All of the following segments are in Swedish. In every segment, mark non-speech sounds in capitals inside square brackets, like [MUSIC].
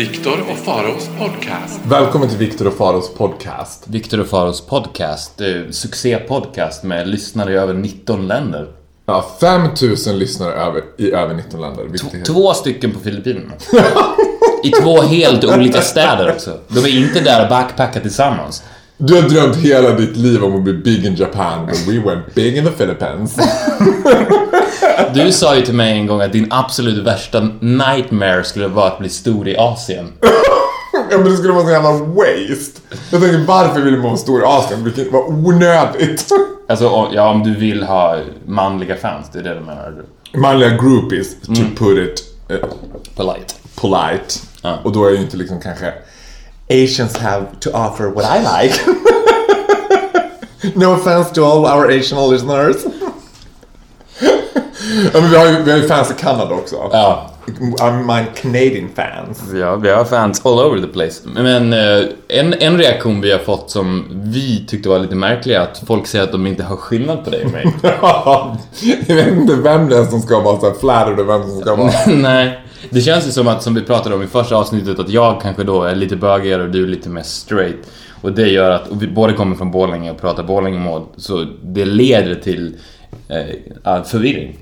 Viktor och Faraos podcast. Välkommen till Viktor och Faros podcast. Viktor och Faros podcast, eh, succépodcast med lyssnare i över 19 länder. Ja, 5000 lyssnare över, i över 19 länder. vilket är Två stycken på Filippinerna. I två helt olika städer också. De är inte där och backpackar tillsammans. Du har drömt hela ditt liv om att bli big in Japan, but we went big in the Philippines. [LAUGHS] Du sa ju till mig en gång att din absolut värsta nightmare skulle vara att bli stor i Asien. ja, men det skulle vara så jävla waste. Jag tänker, varför vill man vara stor i Asien? Vilket var onödigt. [LAUGHS] Alltså, om- ja, om du vill ha manliga fans, det är det du menar. Manliga groupies, to put it eh, Polite. polite. Ja. Och då är ju inte liksom kanske Asians have to offer what I like. [LAUGHS] no offense to all our Asian listeners. men vi har ju, vi har ju fans i Kanada också. Ja. I mind Canadian fans. Ja, vi har fans all over the place. Men eh, en, en reaktion vi har fått som vi tyckte var lite märklig är att folk säger att de inte har skillnad på dig och mig. [LAUGHS] jag vet inte vem det är som ska vara såhär flattered och vem som ska vara... [LAUGHS] Nej. Det känns ju som att, som vi pratade om i första avsnittet, att jag kanske då är lite bögigare och du är lite mer straight. Och det gör att, och vi båda kommer från Borlänge och pratar Borlängemål, så det leder till eh, förvirring.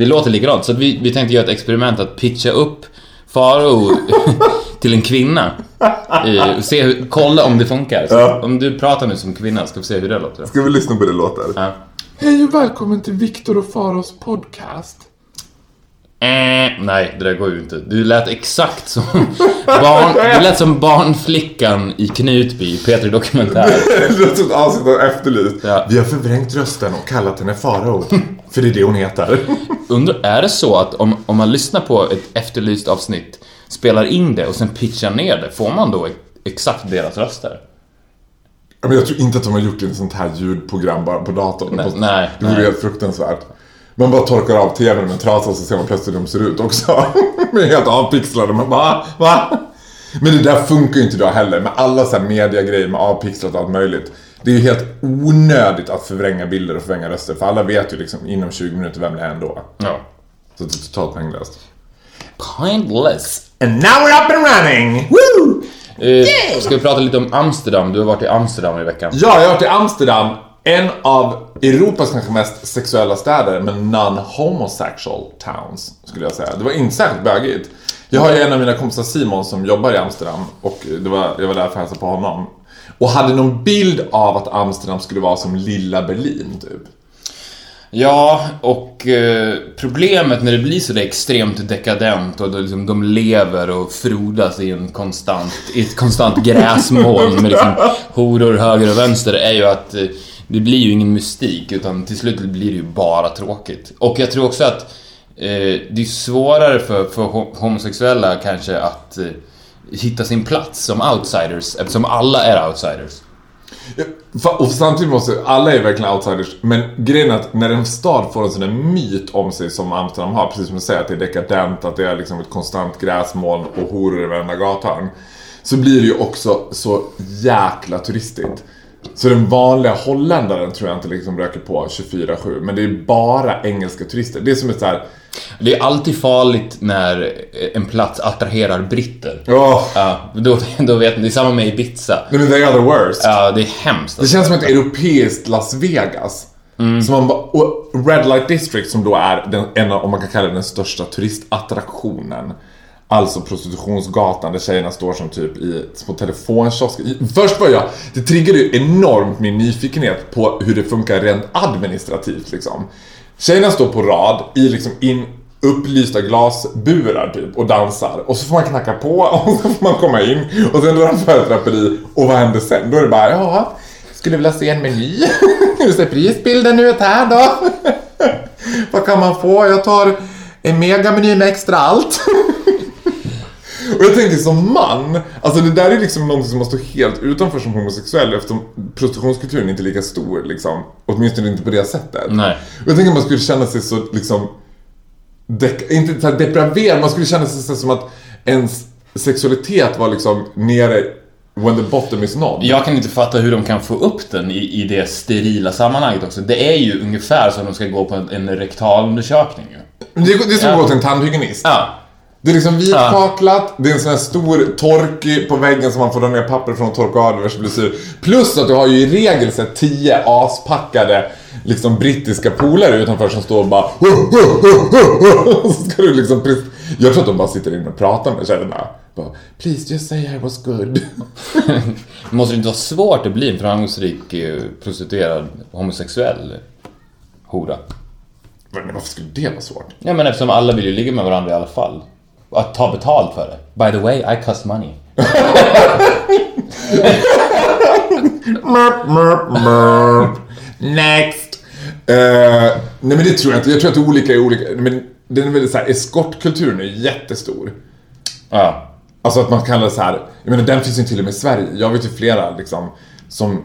Vi låter likadant, så att vi, vi tänkte göra ett experiment att pitcha upp Faro [LAUGHS] till en kvinna. Och se hur, kolla om det funkar. Så Ja. Om du pratar nu som kvinna, ska vi se hur det låter. Ska vi lyssna på det låter? Ja. Hej och välkommen till Viktor och Faros podcast. Eh, nej, det där går ju inte. Du lät exakt som barn, [LAUGHS] du lät som barnflickan i Knutby, Peter Dokumentär. [LAUGHS] Det låter som ett avsnitt av Efterlyst. Ja. Vi har förvrängt rösten och kallat henne Farao. För det är det hon heter. [LAUGHS] Undrar, är det så att om, om man lyssnar på ett efterlyst avsnitt, spelar in det och sen pitchar ner det, får man då exakt deras röster? Men jag tror inte att de har gjort ett sånt här ljudprogram bara på datorn. Nej, På- nej, Det vore helt fruktansvärt. Man bara torkar av tvn med en trasa och så ser man plötsligt hur de ser ut också. [LAUGHS] Med helt avpixlade. Man bara, va? Men det där funkar ju inte idag heller. Med alla så här mediagrejer med avpixlat och allt möjligt. Det är ju helt onödigt att förvränga bilder och förvränga röster. För alla vet ju liksom inom 20 minuter vem det är ändå. Ja. Så det är totalt poänglöst. Pointless. And now we're up and running! Woo! Eh, ska vi prata lite om Amsterdam? Du har varit i Amsterdam i veckan. Ja, jag har varit i Amsterdam. En av Europas kanske mest sexuella städer, men non-homosexual towns, skulle jag säga. Det var inte särskilt bögigt. Jag har ju en av mina kompisar Simon som jobbar i Amsterdam och det var, jag var där för att hälsa på honom. Och hade någon bild av att Amsterdam skulle vara som lilla Berlin, typ. Ja, och eh, problemet när det blir så där extremt dekadent och då liksom de lever och frodas i en konstant, i ett konstant [LAUGHS] gräsmoln med liksom horor höger och vänster är ju att eh, det blir ju ingen mystik utan till slut blir det ju bara tråkigt. Och jag tror också att eh, det är svårare för, för ho- homosexuella kanske att eh, hitta sin plats som outsiders eftersom alla är outsiders. Ja, Och samtidigt måste, alla är verkligen outsiders, men grejen är att när en stad får en sån där myt om sig som Amsterdam har, precis som du säger att det är dekadent, att det är liksom ett konstant gräsmoln och horor i varenda gathörn. Så blir det ju också så jäkla turistigt. Så den vanliga holländaren tror jag inte liksom röker på 24-7, men det är bara engelska turister. Det är som ett så här. Det är alltid farligt när en plats attraherar britter. Åh, Ja, då, då vet ni. Det är samma med Ibiza. men they are the worst. Ja, det är hemskt. Det alltså. känns som ett europeiskt Las Vegas. Som man bara, och Red Light District som då är den, en av, om man kan kalla det den största turistattraktionen. Alltså prostitutionsgatan där tjejerna står som typ i små telefonkiosker. Först var jag, det triggade ju enormt min nyfikenhet på hur det funkar rent administrativt liksom. Tjejerna står på rad i liksom in upplysta glasburar typ och dansar. Och så får man knacka på [LAUGHS] och så får man komma in. Och sen drar de för ett draperi och vad händer sen? Då är det bara, ja, skulle vilja se en meny. [LAUGHS] Hur ser prisbilden ut här då? [LAUGHS] Vad kan man få? Jag tar en megameny med extra allt. Och jag tänker som man, alltså det där är liksom något som man står helt utanför som homosexuell eftersom prostitutionskulturen är inte lika stor liksom. Åtminstone inte på det sättet. Nej. Och jag tänker att man skulle känna sig så liksom, dek- inte så depraverad, man skulle känna sig så som att ens sexualitet var liksom nere when the bottom is not. Jag kan inte fatta hur de kan få upp den i, i det sterila sammanhanget också. Det är ju ungefär som de ska gå på en, en rektalundersökning ju. Det, det är som att Ja. gå till en tandhygienist. Ja. Det är liksom vitkaklat, det är en sån här stor tork på väggen som man får dra ner papper från och torka av diverse blessyr. Plus att du har ju i regel så tio aspackade liksom brittiska polare utanför som står och bara [LAUGHS] så ska du liksom Jag tror att de bara sitter inne och pratar med tjejerna. Bara, Please just say I was good. [LAUGHS] Det måste inte vara svårt att bli en framgångsrik eh, prostituerad homosexuell hora. Men varför skulle det vara svårt? Ja men eftersom alla vill ju ligga med varandra i alla fall. Att ta betalt för det. By the way, I cost money. Mörp, mörp, mörp. Next! Eh, nej men det tror jag inte. Jag tror att det är olika i olika... Men den är väldigt så här, eskortkulturen är jättestor. Ja. Alltså att man kallar det så här, jag menar den finns ju till och med i Sverige. Jag vet ju flera liksom som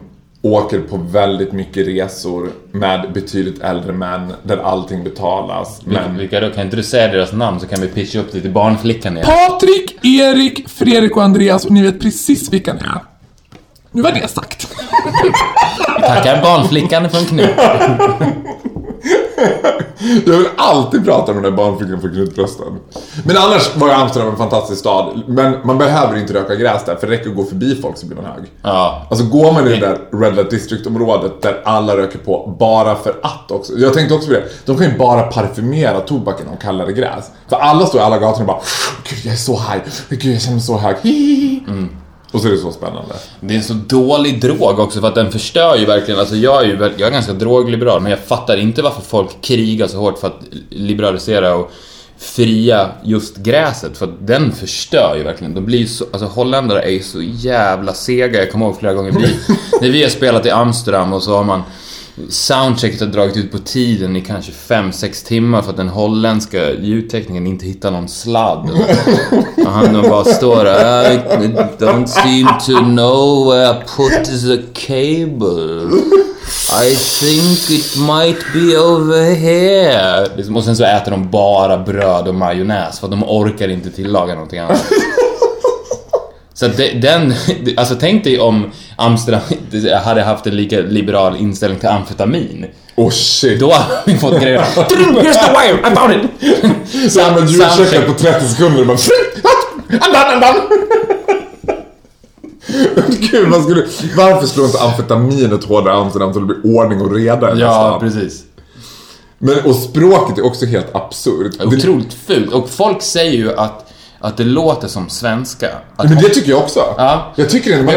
åker på väldigt mycket resor med betydligt äldre män där allting betalas. Men Vilka då? Kan inte du säga deras namn så kan vi pitcha upp det till barnflickan igen. Patrik, Erik, Fredrik och Andreas och ni vet precis vilka ni är. Nu var det sagt. Tackar barnflickan från Knut. [LAUGHS] jag vill alltid prata med den där barnflickan för knutbrösten. Men annars var ju Amsterdam en fantastisk stad. Men man behöver inte röka gräs där för det räcker att gå förbi folk så blir man hög. Ja. Alltså går man i det där Red Light District-området där alla röker på bara för att också. Jag tänkte också på det. De kan ju bara parfymera tobaken och kalla det gräs. För alla står i alla gator och bara Gud jag är så high. Gud jag känner mig så hög. Hihihi. Och så är det så spännande. Det är en så dålig drog också för att den förstör ju verkligen, alltså jag är ju jag är ganska drogliberal men jag fattar inte varför folk krigar så hårt för att liberalisera och fria just gräset för att den förstör ju verkligen. De blir så, alltså holländare är ju så jävla sega. Jag kommer ihåg flera gånger vi, [LAUGHS] när vi har spelat i Amsterdam och så har man Soundchecket har dragit ut på tiden i kanske 5-6 timmar för att den holländska ljudteknikern inte hittar någon sladd. Och han bara står där. I don't seem to know where I put the cable. I think it might be over here. Liksom, Och sen så äter de bara bröd och majonnäs för att de orkar inte tillaga någonting annat. Så att den, [LAUGHS] alltså tänk dig om Amsterdam [LAUGHS] hade haft en lika liberal inställning till amfetamin. Oh shit. Då hade vi fått grejer. [LAUGHS] Here's the wire, I found it! Så använder du ursäkten på 30 sekunder och bara Andan, andan! Gud, man skulle... Varför slår inte amfetaminet hårdare i Amsterdam så det blir ordning och reda i Ja, precis. Men, och språket är också helt absurt. Otroligt fult. Och folk säger ju att, att det låter som svenska. Att men det tycker jag också. Ja. Jag tycker det. Ihåg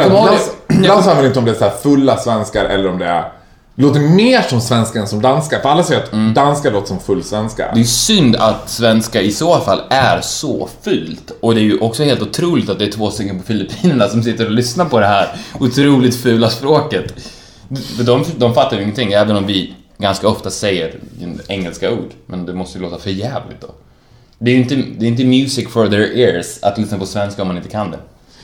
ibland, så använder inte om det är så här fulla svenskar eller om det är... Det låter mer som svenska än som danska. För alla säger att danska låter som full svenska. Mm. Det är synd att svenska i så fall är så fult. Och det är ju också helt otroligt att det är två stycken på Filippinerna som sitter och lyssnar på det här otroligt fula språket. De, de fattar ju ingenting, även om vi ganska ofta säger engelska ord. Men det måste ju låta för jävligt då. Det är ju inte, det är inte music for their ears att lyssna på svenska om man inte kan det.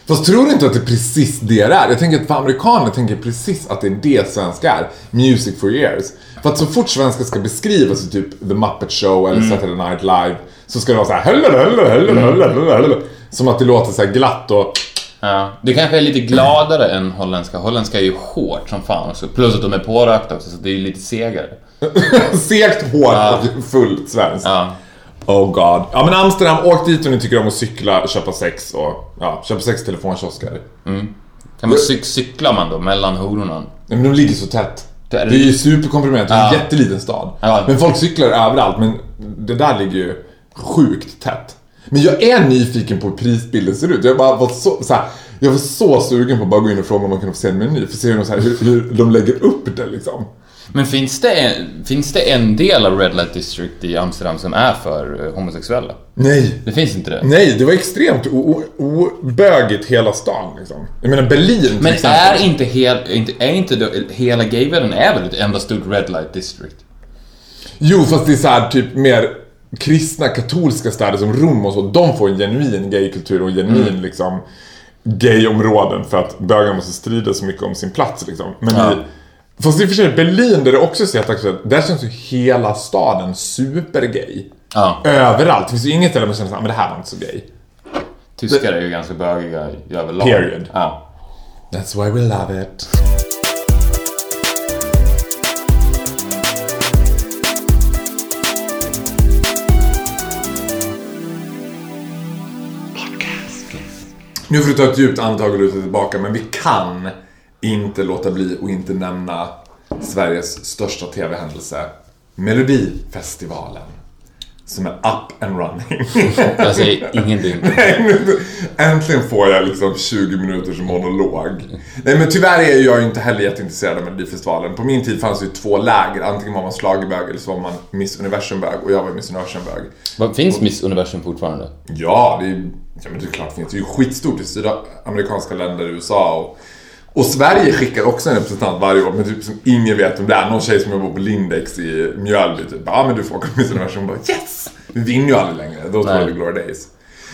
Fast tror du inte att det är precis det det är? Jag tänker att för amerikaner tänker precis att det är det svenska är. Music for years. För att så fort svenska ska beskrivas i typ The Muppet Show eller Saturday Night Live så ska det vara så här "Hölle, hölle, hölle, hölle, hölle, hölle." Som att det låter så glatt och... Ja, det kanske är lite gladare än holländska. Holländska är ju hårt som fan också. Plus att de är pårökta också, så det är ju lite segare. [LAUGHS] Segt, hårt och fullt svenskt. Ja. Oh god. Ja men Amsterdam, åk dit om ni tycker om att cykla, köpa sex och... Ja, köpa sex telefonkiosker. Kan man cyk- cyklar man då mellan hororna? Nej, men de ligger så tätt. Det är ju superkomprimerat, det är en Ja. jätteliten stad. Ja. Men folk cyklar överallt, men det där ligger ju sjukt tätt. Men jag är nyfiken på hur prisbilden ser ut. Jag bara var så, så här, jag var så sugen på att bara gå in och fråga om man kunde få se en meny. För att se hur de, så här, hur, hur de lägger upp det liksom. Men finns det, en, finns det en del av Red Light District i Amsterdam som är för eh, homosexuella? Nej. Det finns inte det? Nej, det var extremt obögigt hela stan liksom. Jag menar Berlin till Men exempel. är inte, hel, inte, är inte då, hela gayvärlden är väl ett enda stort Red Light District? Jo, fast det är så här typ mer kristna katolska städer som Rom och så. De får en genuin gaykultur och genuin Mm. liksom gayområden för att bögar måste strida så mycket om sin plats liksom. Men Ja. i, fast i och för sig Berlin där det också är så jätteaktuellt, där känns ju hela staden supergay. Ja. Överallt. Det finns ju inget ställe där man känner såhär, men det här var inte så gay. Tyskar är ju ganska bögiga i överlag. Period. Ja. That's why we love it. Nu får du ta ett djupt andetag och luta tillbaka, men vi kan inte låta bli att inte nämna Sveriges största TV-händelse. Melodifestivalen. Som är up and running. [LAUGHS] Jag säger ingenting. [LAUGHS] Äntligen får jag liksom 20 minuters monolog. Nej men tyvärr är jag ju inte heller jätteintresserad av Melodifestivalen. På min tid fanns det ju två läger. Antingen var man schlagerbög eller så var man Miss Universum-bög. Och jag var Miss Universum-bög. Vad, finns Miss Universum fortfarande? Ja, det är, ja, men det är klart det finns. Det är ju skitstort i sydamerikanska länder, USA och, och Sverige skickar också en representant varje år, men typ som ingen vet om det är. Någon tjej som jobbar på Lindex i Mjölby typ. Ja, men du får åka med Universum. Och bara yes! Vi vinner ju aldrig längre. Those were the glory days.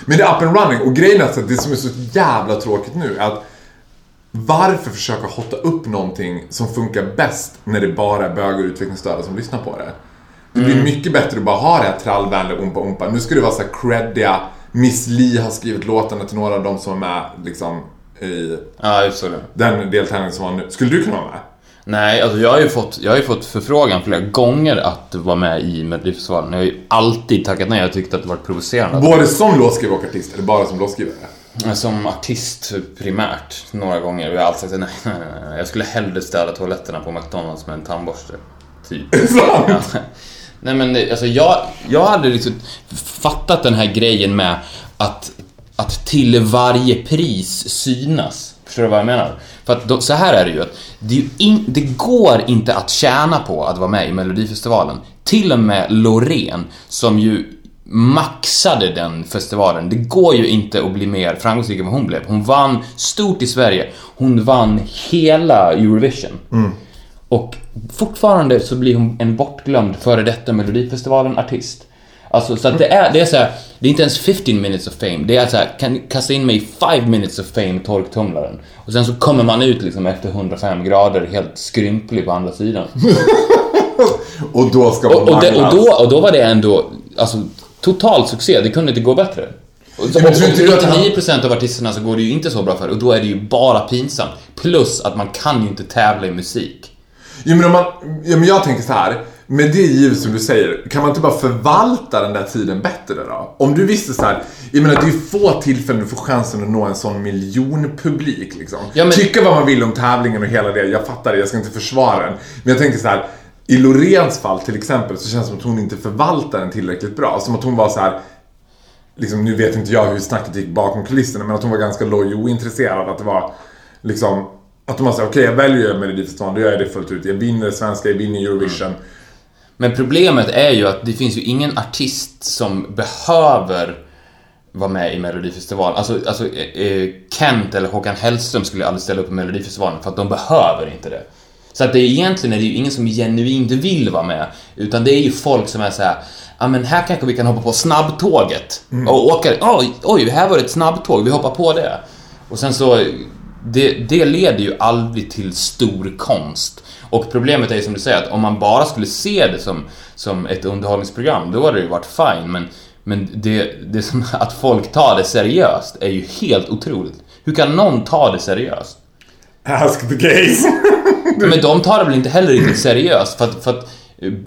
Men det är up and running och grejen är att det som är så jävla tråkigt nu är att varför försöka hotta upp någonting som funkar bäst när det bara är bögar och utvecklingsstörda som lyssnar på det? Det blir mycket bättre att bara ha det här trallvänliga umpa umpa. Nu ska det vara så här creddiga, Miss Li har skrivit låtarna till några av de som är med liksom i Ja, såg det. den deltävlingen som var nu. Skulle du kunna vara med? Nej, alltså jag har ju fått, jag har fått förfrågan flera gånger att vara med i Melodifestivalen. Jag har ju alltid tackat nej. Jag tyckte att det var provocerande. Både som låtskrivare och artist, eller bara som låtskrivare? Som artist primärt, några gånger. Jag har alltid sagt nej, nej, nej. Jag skulle hellre städa toaletterna på McDonalds med en tandborste. Typ. Nej men alltså jag, jag hade liksom fattat den här grejen med att, att till varje pris synas. Förstår du vad jag menar? För att då, så här är det ju att det, in, det går inte att tjäna på att vara med i Melodifestivalen. Till och med Loreen, som ju maxade den festivalen. Det går ju inte att bli mer framgångsrik än vad hon blev. Hon vann stort i Sverige. Hon vann hela Eurovision. Och fortfarande så blir hon en bortglömd före detta Melodifestivalen-artist. Alltså, så att det är, det är så här, det är inte ens 15 minutes of fame. Det är så här, kan kasta in mig i 5 minutes of fame, torktumlaren. Och sen så kommer man ut liksom efter 105 grader helt skrymplig på andra sidan. [LAUGHS] Och då ska man Och, och, det, och, då, och då var det ändå, alltså, total succé. Det kunde inte gå bättre. Och, Ja, men tror inte du att han- 99% av artisterna så går det ju inte så bra för och då är det ju bara pinsamt. Plus att man kan ju inte tävla i musik. Jo men, om man, ja, men jag tänker så här. Med det givet som du säger, kan man inte bara förvalta den där tiden bättre då? Om du visste så här, jag menar det är få tillfällen du får chansen att nå en sån miljonpublik liksom. Ja, men- Tycka vad man vill om tävlingen och hela det, jag fattar det, jag ska inte försvara den. Men jag tänker så här, i Loreens fall till exempel så känns det som att hon inte förvaltar den tillräckligt bra. Som att hon var så här. Liksom, nu vet inte jag hur snacket gick bakom kulisserna men att hon var ganska loj och ointresserad. Att det var liksom att de har sagt okej jag väljer Melodifestivalen, då gör jag det fullt ut. Jag vinner svenska, jag vinner Eurovision. Men problemet är ju att det finns ju ingen artist som behöver vara med i Melodifestivalen. Alltså, alltså eh, eh, Kent eller Håkan Hellström skulle aldrig ställa upp i Melodifestivalen för att de behöver inte det. Så att det är egentligen är det ju ingen som genuint vill vara med, utan det är ju folk som är så här. Ja men här kanske vi kan hoppa på snabbtåget och åka, oj, oj, här var det ett snabbtåg, vi hoppar på det. Och sen så, det, det leder ju aldrig till stor konst. Och problemet är ju som du säger att om man bara skulle se det som, som ett underhållningsprogram, då hade det ju varit fine. Men, men det, det som [LAUGHS] att folk tar det seriöst är ju helt otroligt. Hur kan någon ta det seriöst? Ask the gays. [LAUGHS] Men de tar det väl inte heller riktigt seriöst för att, för att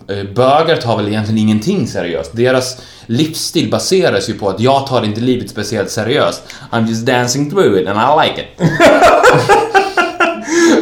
eh, bögar tar väl egentligen ingenting seriöst. Deras livsstil baseras ju på att jag tar inte livet speciellt seriöst. I'm just dancing through it and I like it. [LAUGHS]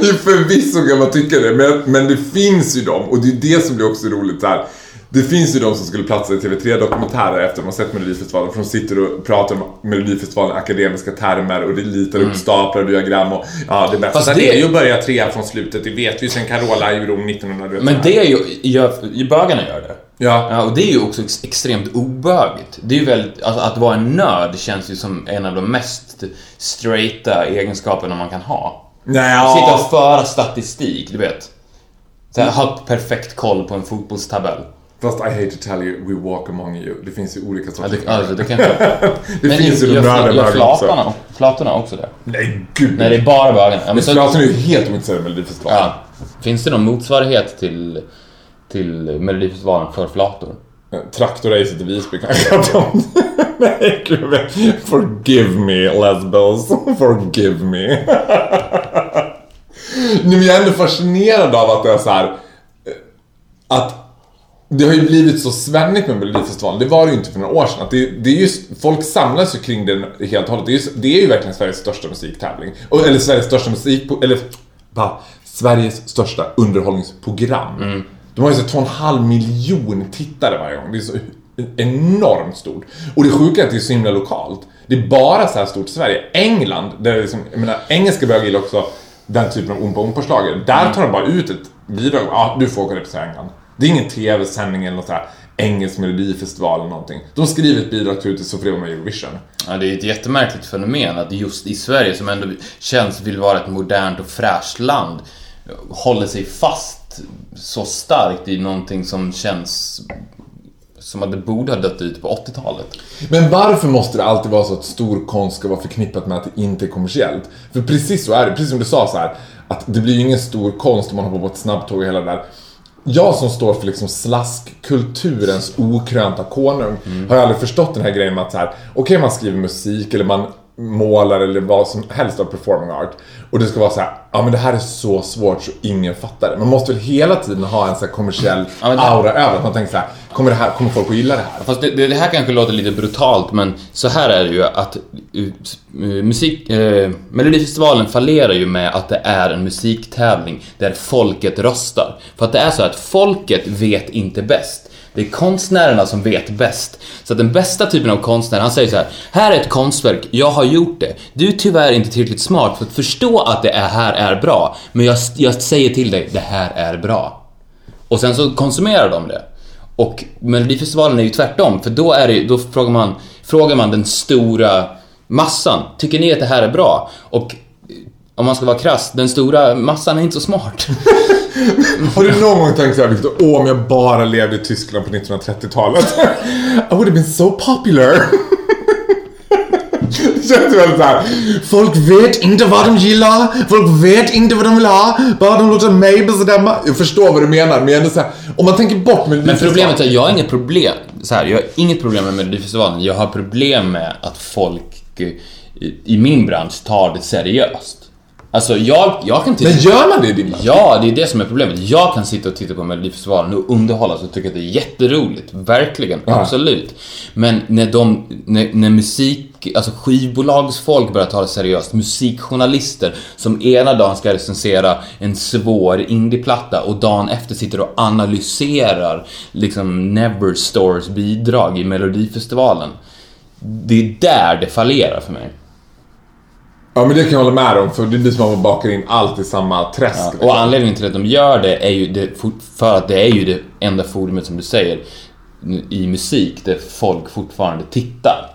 Förvisso kan man tycka det, men, men det finns ju dem och det är det som blir också roligt så här. Det finns ju de som skulle platsa i TV3-dokumentärer efter de har sett Melodifestivalen för de sitter och pratar om Melodifestivalen i akademiska termer och det litar upp staplar och diagram och ja, det bästa Mm. Fast det är ju att börja trea från slutet, det vet vi sen Carola gjorde om 1900 du vet Men det är ju, gör, bögarna gör det. Ja. Ja, och det är ju också ex- extremt obögigt. Det är ju väldigt, alltså att vara en nörd känns ju som en av de mest straighta egenskaperna man kan ha. Nej, Sitta och ja. föra statistik, du vet. Så här, ha perfekt koll på en fotbollstabell. Fast I hate to tell you, we walk among you. Det finns ju olika Ja, sorters det, alltså, det kanske... [LAUGHS] Det Men finns ju de nördiga gör flatorna, flatorna också det? Nej, gud. Nej, det är bara bögarna. Ja, men Men så, Flatorna är ju helt ointresserade av Melodifestivalen. ja. Finns det någon motsvarighet till, till Melodifestivalen för flator? Traktorracet i Visby kanske [LAUGHS] [LAUGHS] Forgive me, lesbos. Forgive me. [LAUGHS] Nej, men jag är ändå fascinerad av att det är så här... eh, Att det har ju blivit så svennigt med Melodifestivalen. Det var det ju inte för några år sedan. Att det, det är just, folk samlas ju kring den helt och hållet. Det är, ju, det är ju verkligen Sveriges största musiktävling. Eller Sveriges största musik... Eller... Va? Sveriges största underhållningsprogram. De har ju så två och en halv miljon tittare varje gång. Det är så enormt stort. Och det sjuka är att det är så himla lokalt. Det är bara så här stort i Sverige. England, där det är liksom, jag menar, engelska bögar gillar också den typen av ompa ompa schlager Där tar de bara ut ett bidrag. Ja, du får åka representera England. Det är ingen tv-sändning eller något så här engelsk melodifestival eller någonting. De skriver ett bidrag till ut till Sofia med Eurovision. Ja, det är ett jättemärkligt fenomen att just i Sverige, som ändå känns vill vara ett modernt och fräscht land, håller sig fast så starkt i någonting som känns som att det borde ha dött ut på 80-talet. Men varför måste det alltid vara så att stor konst ska vara förknippat med att det inte är kommersiellt? För precis så är det, precis som du sa så här, att det blir ju ingen stor konst om man hoppar på ett snabbtåg och hela det där. Jag som står för liksom slaskkulturens okrönta konung har jag aldrig förstått den här grejen med att så här, okej man skriver musik eller man målar eller vad som helst av performing art. Och det ska vara så här, ja men det här är så svårt så ingen fattar det. Man måste väl hela tiden ha en så här kommersiell Ja, men det- aura över att man tänker så här, kommer, det här, kommer folk att gilla det här? Fast det, det här kanske låter lite brutalt, men så här är det ju att uh, uh, musik... Uh, Melodifestivalen fallerar ju med att det är en musiktävling där folket röstar. För att det är så att folket vet inte bäst. Det är konstnärerna som vet bäst. Så att den bästa typen av konstnär, han säger så här: Här är ett konstverk, jag har gjort det. Du är tyvärr inte tillräckligt smart för att förstå att det här är bra. Men jag, jag säger till dig, det här är bra. Och sen så konsumerar de det. Och Melodifestivalen är ju tvärtom, för då, är det, då frågar, man, frågar man den stora massan. Tycker ni att det här är bra? Och eh, om man ska vara krass, den stora massan är inte så smart. [LAUGHS] [LAUGHS] Har du någon gång tänkt såhär Victor, åh om jag bara levde i Tyskland på 1930-talet. [LAUGHS] I would have been so popular. [LAUGHS] Det känns väldigt såhär, folk vet inte vad de gillar, folk vet inte vad de vill ha, bara de låter mig bestämma. Jag förstår vad du menar, men ändå såhär, om man tänker bort med Men problemet är, jag har inget problem, så här, jag har inget problem med Melodifestivalen. Jag har problem med att folk eh, i, i min bransch tar det seriöst. Alltså jag, jag kan titta... Men gör man det i din? Ja, det är det som är problemet. Jag kan sitta och titta på Melodifestivalen och underhållas och tycka att det är jätteroligt. Verkligen, absolut. Men när de, när, när musik, alltså skivbolagsfolk börjar ta det seriöst, musikjournalister som ena dagen ska recensera en svår indieplatta och dagen efter sitter och analyserar liksom Neverstores bidrag i Melodifestivalen. Det är där det fallerar för mig. Ja men det kan jag hålla med om, för det blir som att man bakar in allt i samma träsk. Ja, liksom. och anledningen till att de gör det är ju det, för att det är ju det enda forumet som du säger i musik där folk fortfarande tittar.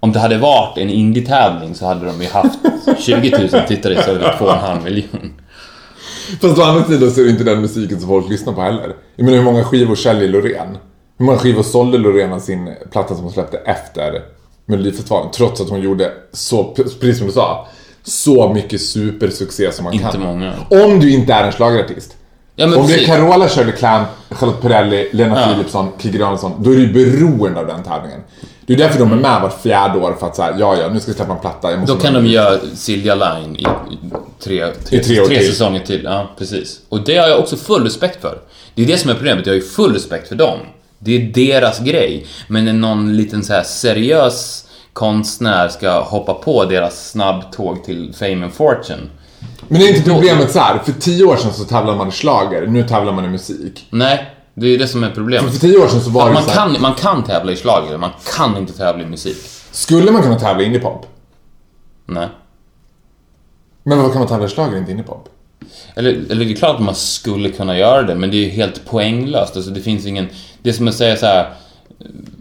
Om det hade varit en indie-tävling så hade de ju haft [LAUGHS] 20 000 tittare istället för 2,5 miljoner. Fast å andra sidan så är det inte den musiken som folk lyssnar på heller. Jag menar hur många skivor säljer Loreen? Hur många skivor sålde Loreen av sin platta som hon släppte efter Melodifestivalen? Trots att hon gjorde så, precis som du sa, så mycket supersuccé som man Inte kan. många. Om du inte är en schlagerartist. Ja, Om det är precis. Carola, Shirley Clamp, Charlotte Perrelli, Lena Ja. Philipsson, Kikki Danielsson, då är du beroende av den tävlingen. Det är därför de är med vart fjärde år för att säga ja ja, nu ska jag släppa en platta. Jag måste Då kan de göra Silja Line i, i tre, tre, I tre tre säsonger till. Ja, precis. Och det har jag också full respekt för. Det är det som är problemet, jag har ju full respekt för dem. Det är deras grej. Men när någon liten så här seriös konstnär ska hoppa på deras snabbtåg till Fame and Fortune. Men det är inte problemet så här. för tio år sedan så tävlade man i schlager, nu tävlar man i musik. Nej, Det är det som är problemet. För tio år sedan så var det man, så här, kan, man kan tävla i schlager, man kan inte tävla i musik. Skulle man kunna tävla i indiepop? Nej. Men vad kan man tävla i schlager, inte indiepop? Eller, eller det är klart att man skulle kunna göra det, men det är ju helt poänglöst. Alltså det finns ingen... Det är som att säga så här.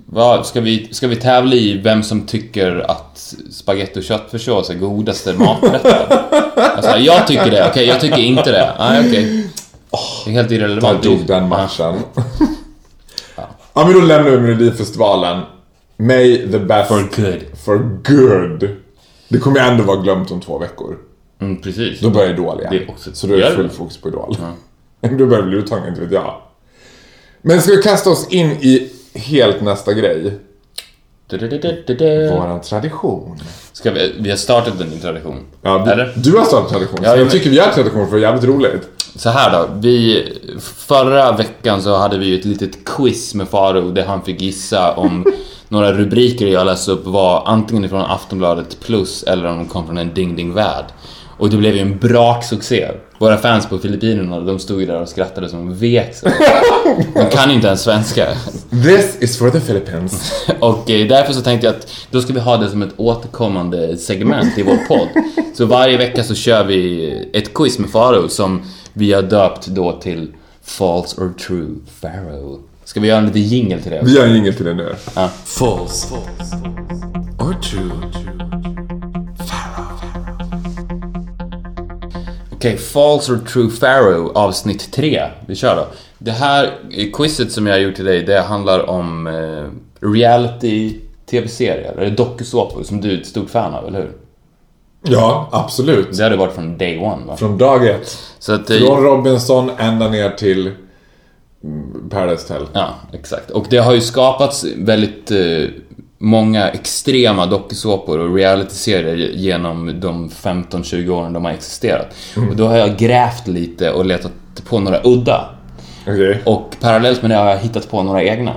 Vad, ska, vi, ska vi tävla i vem som tycker att spagetti och köttfärssås är godaste maträtten? Alltså, jag tycker det, okej, jag tycker inte det. Nej, okej. Det är helt Ta irrelevant. dog den matchen. ja men då lämnar vi Melodifestivalen. May the best... For good. For good. Det kommer ändå vara glömt om två veckor. Mm, precis. Då börjar Idol igen. Det är också- så då är det full fokus på Idol. [LAUGHS] då börjar det bli uttagen, inte vet jag. Men ska vi kasta oss in i helt nästa grej? Du-du-du-du-du. Våran tradition. Ska vi, vi har startat en ny tradition. Ja, du, Eller? du har startat tradition, Ja, jag tycker vi gör tradition för det är jävligt roligt. Så här då, vi... Förra veckan så hade vi ju ett litet quiz med Faro där han fick gissa om [LAUGHS] några rubriker jag läste upp var antingen ifrån Aftonbladet plus eller om de kom från en Ding Ding Värld. Och det blev ju en braksuccé. Våra fans på Filippinerna, de stod ju där och skrattade som vek sig. De kan ju inte ens svenska. This is for the Philippines. Och eh, därför så tänkte jag att då ska vi ha det som ett återkommande segment i vår podd. Så varje vecka så kör vi ett quiz med Faro som vi har döpt då till False or True Faro. Ska vi göra en liten jingle till det? Vi gör en jingel till det nu. False or True Okej, False or True Pharaoh avsnitt 3. Vi kör då. Det här quizet som jag har gjort till dig, det handlar om eh, reality tv-serier, eller dokusåpor som du är ett stort fan av, eller hur? Ja, absolut. Det har det varit från day one, va? Från dag ett. Så att, eh, Från Robinson ända ner till mm, Paradise Hotel. Ja, exakt. Och det har ju skapats väldigt eh, många extrema dokusåpor och realityserier genom de 15-20 åren de har existerat. Och då har jag grävt lite och letat på några udda. Okej. Och parallellt med det har jag hittat på några egna.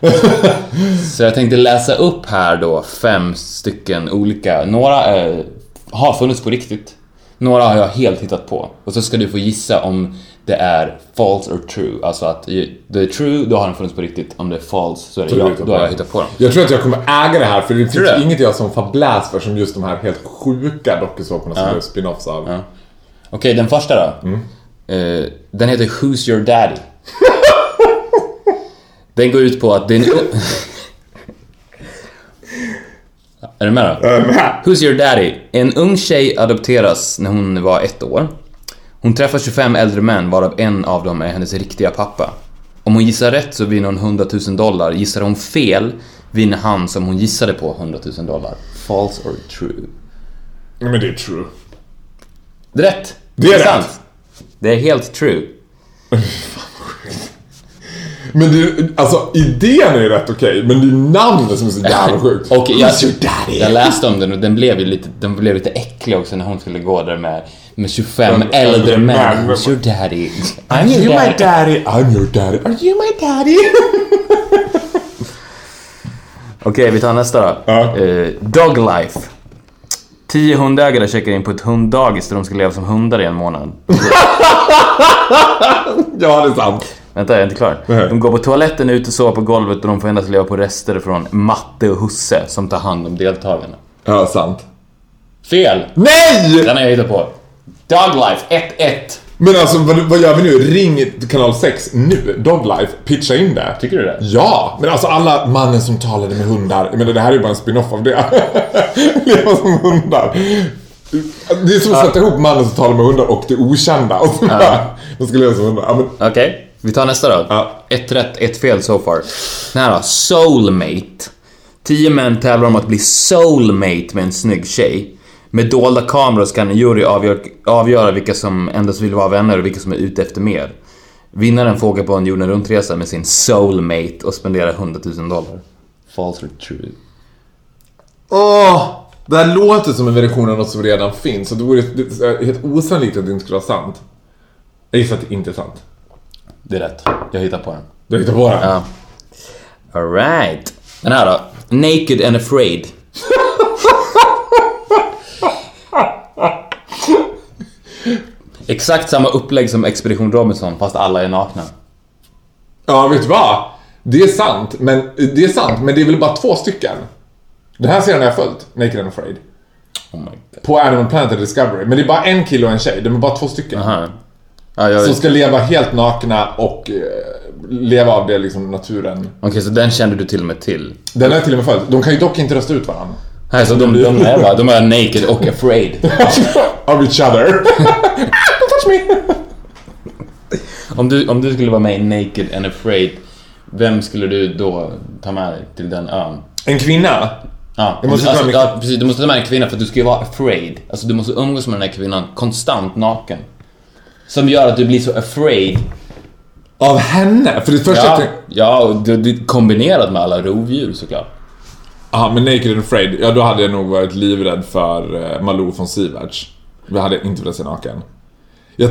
[LAUGHS] Så jag tänkte läsa upp här då fem stycken olika. Några eh, har funnits på riktigt. Några har jag helt hittat på. Och så ska du få gissa om det är false or true. Alltså att det är true, då har den funnits på riktigt. Om det är false så är det ja, hittar då har jag hittat på dem. Jag tror att jag kommer äga det här för det finns inget jag som fabläs för som just de här helt sjuka dokusåporna som blev spin-offs av. Ja. Okej, den första då. Eh, den heter Who's Your Daddy? [LAUGHS] den går ut på att det är en... Är du med då? Who's Your Daddy? En ung tjej adopteras när hon var ett år. Hon träffar 25 äldre män varav en av dem är hennes riktiga pappa. Om hon gissar rätt så vinner hon 100 000 dollar. Gissar hon fel vinner han som hon gissade på 100 000 dollar. False or true? Ja, Men det är true. Det är rätt! Det är rätt. sant. Det är helt true. [LAUGHS] Men det, alltså idén är ju rätt okej, men det är namnet som är så jävla sjukt. [LAUGHS] Och jag, jag läste om den och den blev ju lite, den blev lite äcklig också när hon skulle gå där med, med 25 Men- äldre män. men- Who's your daddy? Are I'm you your my daddy. daddy? I'm your daddy. Are you my daddy? [LAUGHS] Okej, vi tar nästa då. Ja. Eh, dog life. Tio hundägare checkar in på ett hunddagis där de ska leva som hundar i en månad. [LAUGHS] ja, det är sant. Vänta, jag är inte klar. Nej. De går på toaletten ute och sover på golvet och de får endast leva på rester från Matte och Husse som tar hand om deltagarna. Ja, sant. Fel! Nej! Den har jag hittat på. Dog life 1-1. Men alltså vad, vad gör vi nu? Ring kanal 6 nu. Doglife. Pitcha in det. Tycker du det? Ja! Men alltså alla mannen som talade med hundar. Men det här är ju bara en spin-off av det. [LAUGHS] Leva som hundar. Det är som att sätta ihop mannen som talar med hundar och det okända. Och så bara, de ska leva som hundar. Ja, men, Okej, vi tar nästa då. Ja. Ett rätt, ett fel so far. Den här då, soulmate. Tio män tävlar om att bli soulmate med en snygg tjej. Med dolda kameror ska en jury avgör, avgöra vilka som endast vill vara vänner och vilka som är ute efter mer. Vinnaren får åka på en jorden runt-resa med sin soulmate och spendera 100 000 dollar. False or true? Åh! Det här låter som en version av något som redan finns. Och det vore helt osannolikt att det inte skulle vara sant. Jag gissar att det inte är sant. Det är rätt. Jag hittar på den. Du hittar på det? Ja. Alright. Den här då. Naked and afraid. [LAUGHS] Exakt samma upplägg som Expedition Robinson fast alla är nakna. Ja, vet du vad? Det är sant, men det är sant, men det är väl bara två stycken. Den här serien har jag följt, Naked and Afraid. Oh. På Animal Planet och Discovery. Men det är bara en kille och en tjej, de är bara två stycken. Aha. Ja, jag... Som ska leva helt nakna och eh, leva av det liksom naturen. Okej, så den kände du till och med till? Den har jag till och med följt. De kan ju dock inte rösta ut varandra. Nej, så de, de, är bara, de är naked och afraid. [LAUGHS] of each other. [LAUGHS] Touch me! Om du, om du skulle vara med i Naked and Afraid, vem skulle du då ta med dig till den ön? En kvinna? Ja, Jag måste alltså, ja, precis. Du måste ta med en kvinna för att du ska ju vara afraid. Alltså du måste umgås med den här kvinnan konstant naken. Som gör att du blir så afraid. Av henne? För det första Ja, ja och det, det, kombinerat med alla rovdjur såklart. Ja, men Naked and Afraid, ja då hade jag nog varit livrädd för eh, Malou von Sivert. Då hade inte velat se naken. Jag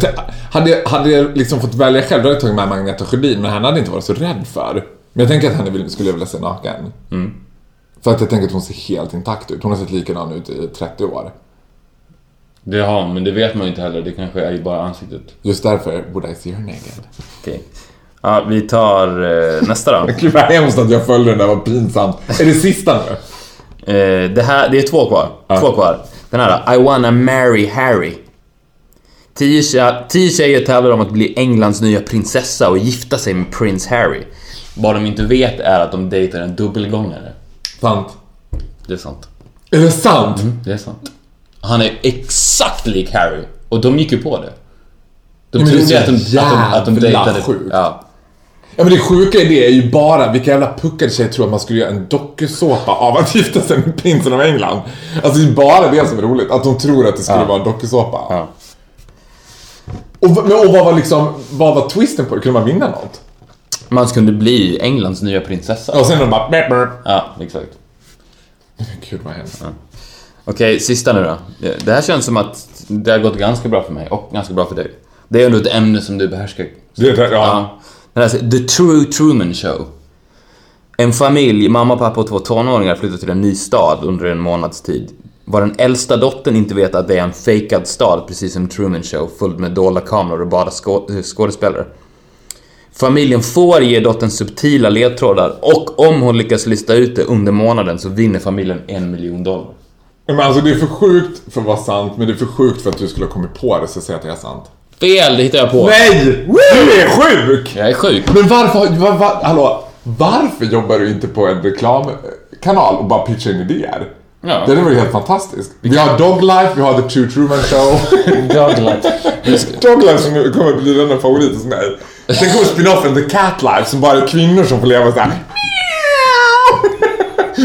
hade, hade jag liksom fått välja själv, då hade jag tagit med Magneta Sjödin, men henne hade inte varit så rädd för. Men jag tänker att henne skulle jag vilja se naken. För att jag tänker att hon ser helt intakt ut. Hon har sett likadan ut i 30 år. Det har hon, men det vet man ju inte heller. Det kanske är bara ansiktet. Just därför would I see her naked. Okej. Ja, vi tar eh, nästa då. [LAUGHS] Gud vad hemskt att jag följde den där, vad pinsamt. Är det sista nu? Eh, det här, det är två kvar. Två kvar. Den här I wanna marry Harry. Tio, tje- tio tjejer tävlar om att bli Englands nya prinsessa och gifta sig med prins Harry. Vad de inte vet är att de dejtar en dubbelgångare. Sant. Det är sant. Är det sant? Det är sant. Han är exakt lik Harry. Och de gick ju på det. De är trodde att de, att de, att de dejtade... sjukt. Ja. Ja men det sjuka i det är ju bara vilka jävla puckade tjejer tror att man skulle göra en dokusåpa av att [LAUGHS] gifta sig med prinsen av England. Alltså det är bara det som är roligt, att de tror att det skulle Ja. vara en dokusåpa. Ja. Och, och vad var liksom, vad var twisten på det? Kunde man vinna något? Man skulle bli Englands nya prinsessa. Och sen de bara bäp, bäp. Ja, exakt. Gud vad hemskt. Okej, sista nu då. Det här känns som att det har gått ganska bra för mig och ganska bra för dig. Det är ändå ett ämne som du behärskar. Det är, ja. Ja. Den här The True Truman Show. En familj, mamma, pappa och två tonåringar flyttar till en ny stad under en månads tid. Vad den äldsta dottern inte vet att det är en fejkad stad, precis som Truman Show, full med dolda kameror och bara skå- skådespelare. Familjen får ge dottern subtila ledtrådar och om hon lyckas lista ut det under månaden så vinner familjen en miljon dollar. Men alltså det är för sjukt för att vara sant, men det är för sjukt för att du skulle ha kommit på det så säger att det är sant. Fel, det hittar jag på. Nej! Du är sjuk! Jag är sjuk. Men varför, var, var, hallå, varför jobbar du inte på en reklamkanal och bara pitchar in idéer? Ja. Det är väl helt fantastiskt. Vi har Doglife, vi har The True Truman Show. [LAUGHS] Doglife som nu kommer bli den favorit hos mig. Sen kommer spinoffen The Cat Life som bara är kvinnor som får leva såhär. [LAUGHS]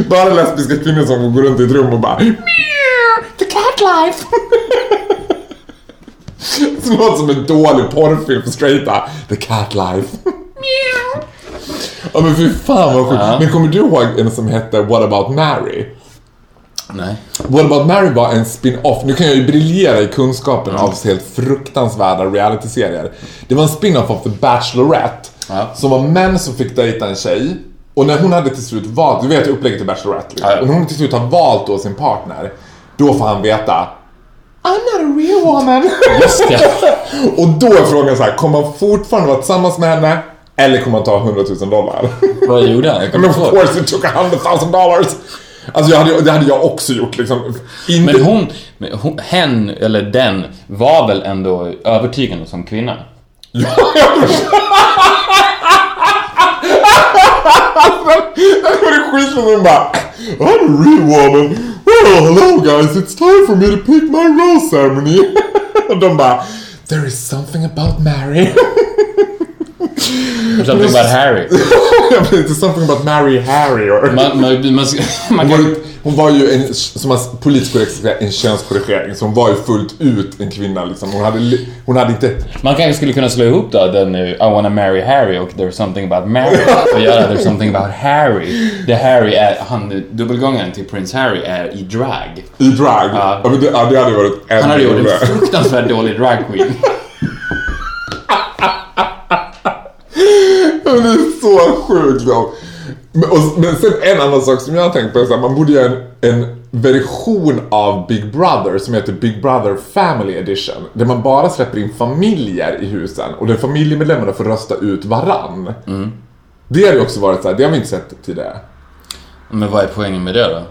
Bara lesbiska kvinnor som får gå runt i ett rum och bara The Cat Life. [LAUGHS] Som låter som en dålig porrfilm för straighta. The Cat Life. Ja men fy fan vad sjukt. Men kommer du ihåg en som hette What about Mary? Nej. What about Mary var en spin-off. Nu kan jag ju briljera i kunskapen av så helt fruktansvärda realityserier. Det var en spin-off av The Bachelorette. Ja. Som var män som fick dejta en tjej. Och när hon hade till slut valt, du vet upplägget till Bachelorette. Liksom. Ja. Och när hon till slut har valt då sin partner. Då får han veta I'm not a real woman. Just det. [LAUGHS] och då är frågan så här, kommer han fortfarande vara tillsammans med henne? Eller kommer han ta 100 000 dollar? Vad gjorde han? Jag I kommer [LAUGHS] inte of ihåg. course it took 100 000 dollars. Alltså jag hade, det hade jag också gjort liksom. Inte... Men hon, hon, hen, eller den, var väl ändå övertygande som kvinna? Det var det skit som hon bara I'm a real woman. Well, hello guys, it's time for me to pick my rose ceremony. [LAUGHS] Och de bara There is something about Mary. [LAUGHS] Something about Harry. [LAUGHS] Jag vet inte, something about Mary Harry or... Man, man, man, man Hon var, kan, ju, hon var ju en, som man politiskt korrekt ska säga, en könskorrigering. Så hon var ju fullt ut en kvinna liksom. Hon hade, hon hade inte... man kanske skulle kunna slå ihop då den eh, I wanna marry Harry och There's something about Mary och göra There's something about Harry. Där Harry är, han, dubbelgångaren till Prince Harry är i drag. I drag. Ja. Ja. men det, ja, det hade varit ännu Han hade gjort en fruktansvärt dålig dragqueen. [LAUGHS] Men det är så sjukt då. Men, och, men sen en annan sak som jag har tänkt på är här, man borde göra en, en version av Big Brother som heter Big Brother Family Edition. Där man bara släpper in familjer i husen och där familjemedlemmarna får rösta ut varann. Det har ju också varit så här, det har vi inte sett tidigare. Men vad är poängen med det då?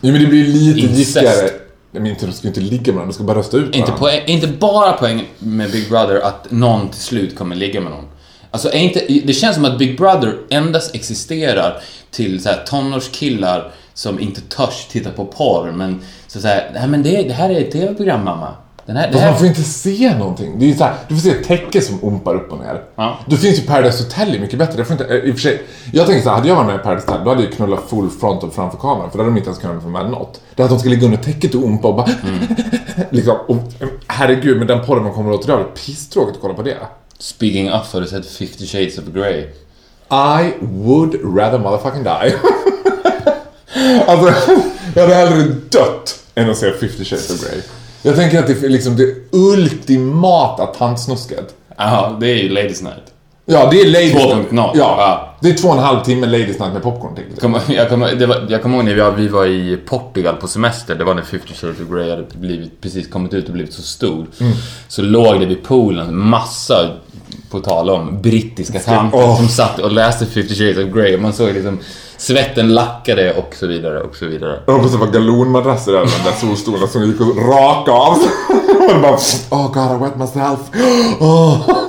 Jo men det blir lite Incest. gickigare. Nej men inte, de ska inte ligga med varandra, de ska bara rösta ut Inte, varandra. poäng, inte bara poäng med Big Brother att någon till slut kommer ligga med någon. Alltså, är inte, det känns som att Big Brother endast existerar till så här, tonårskillar som inte törs titta på porr, men så säger nej men det, det här är ett TV-program mamma. Den här, det Fast man här, får inte se någonting. Det är så här, du får se ett täcke som ompar upp och ner. Ja. Då finns ju Paradise Hotel mycket bättre. Jag, får inte, i och för sig, jag tänker så här, hade jag varit med i Paradise Hotel, då hade jag knullat full frontal framför kameran. För då hade de inte ens kunnat få med något. Det är att de ska ligga under täcket och ompa och bara... [LAUGHS] liksom, och, herregud, men den porren man kommer åt idag, det är pisstråkigt att kolla på det. Speaking up, har du sett 50 shades of Grey? I would rather motherfucking die. alltså, jag hade hellre dött än att se 50 shades of Grey. Jag tänker att det är liksom det ultimata tantsnusket. Ja, det är ju Ladies Night. Ja, det är Ladies 2.0. Ja, Ja. det är två och en halv timme Ladies Night med popcorn till. Jag kommer, jag kommer ihåg när vi var, vi var i Portugal på semester, det var när 50 Shades of Grey hade blivit, precis kommit ut och blivit så stor. Så låg det vid poolen massa, på tal om, brittiska tanter Åh. som satt och läste 50 Shades of Grey och man såg liksom svetten lackade och så vidare och så vidare. Jag hoppas det var galonmadrasser över de där solstolarna som gick och raka av sig. [LAUGHS] Och bara, oh god I wet myself. [GASPS] Oh. [LAUGHS]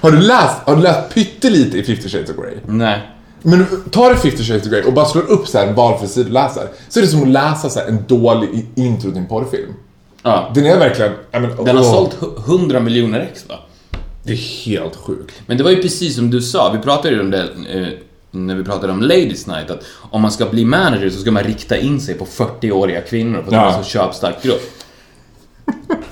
Har du läst, har du läst pyttelite i 50 shades of Grey? Nej. Men tar du 50 shades of Grey och bara slår upp så här du läser. Så är det som att läsa så en dålig intro till en porrfilm. Ja. Den är verkligen... I mean, Den har sålt hu- 100 miljoner ex va? Det är helt sjukt. Men det var ju precis som du sa, vi pratade ju om det eh, när vi pratade om Ladies Night, att om man ska bli manager så ska man rikta in sig på 40-åriga kvinnor att Ja. en så köpstark grupp. [LAUGHS]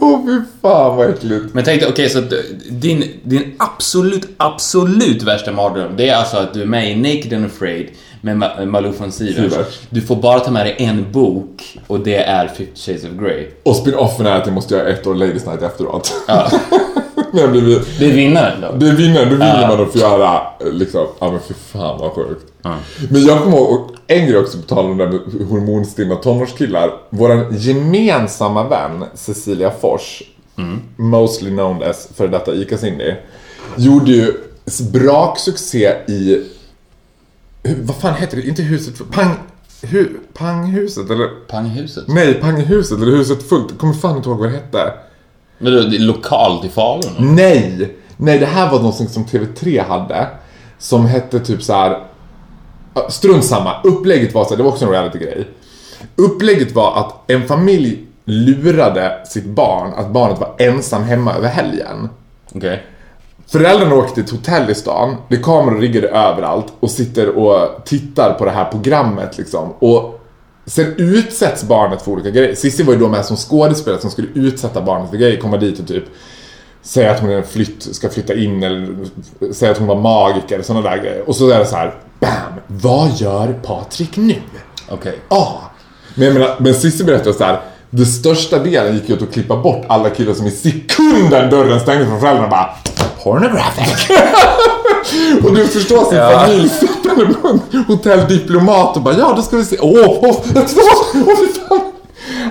Åh fy fan vad äckligt. Men tänk dig, okej så att eh, din, din absolut, absolut värsta mardröm, det är alltså att du är med i Naked and Afraid med Ma- Malou von Sivers. Du får bara ta med dig en bok och det är 50 Shades of Grey. Och spin-offen är att jag måste göra ett år Ladies Night efteråt. Ja. [LAUGHS] Blir, Det är vinnaren då. Det vinner, då vinner Ja. man att få göra eh, liksom, ja men för fan vad sjukt. Men jag kommer ihåg, en grej också på tal om det med hormonstinna tonårskillar. Våran gemensamma vän Cecilia Fors, mostly known as för detta ICA Cindy, gjorde ju braksuccé i, vad fan heter det, inte huset, pang, hu, panghuset eller? Panghuset. Nej, panghuset eller huset fullt, jag kommer fan inte ihåg vad det hette. Men det är lokalt i Falun? eller? Nej! Nej, det här var någonting som TV3 hade. Som hette typ så här. Strunt samma. Upplägget var så här, det var också en reality-grej. Upplägget var att en familj lurade sitt barn att barnet var ensam hemma över helgen. Okej. Föräldrarna åkte till ett hotell i stan, det är kameror riggade överallt och sitter och tittar på det här programmet liksom. Och sen utsätts barnet för olika grejer. Cissi var ju då med som skådespelare som skulle utsätta barnet för grejer, komma dit och typ säga att hon flytt, ska flytta in eller säga att hon var magiker, sådana där grejer. Och så är det så här, BAM! Vad gör Patrik nu? Okej. Ja. Men jag menar, men Cissi berättade så här. Det största delen gick ju åt att klippa bort alla killar som i sekunden dörren stängdes från föräldrarna bara Pornographic. [LAUGHS] och du förstår sin Ja. familj sittande på hotelldiplomat och bara ja då ska vi se. Åh, fy fan.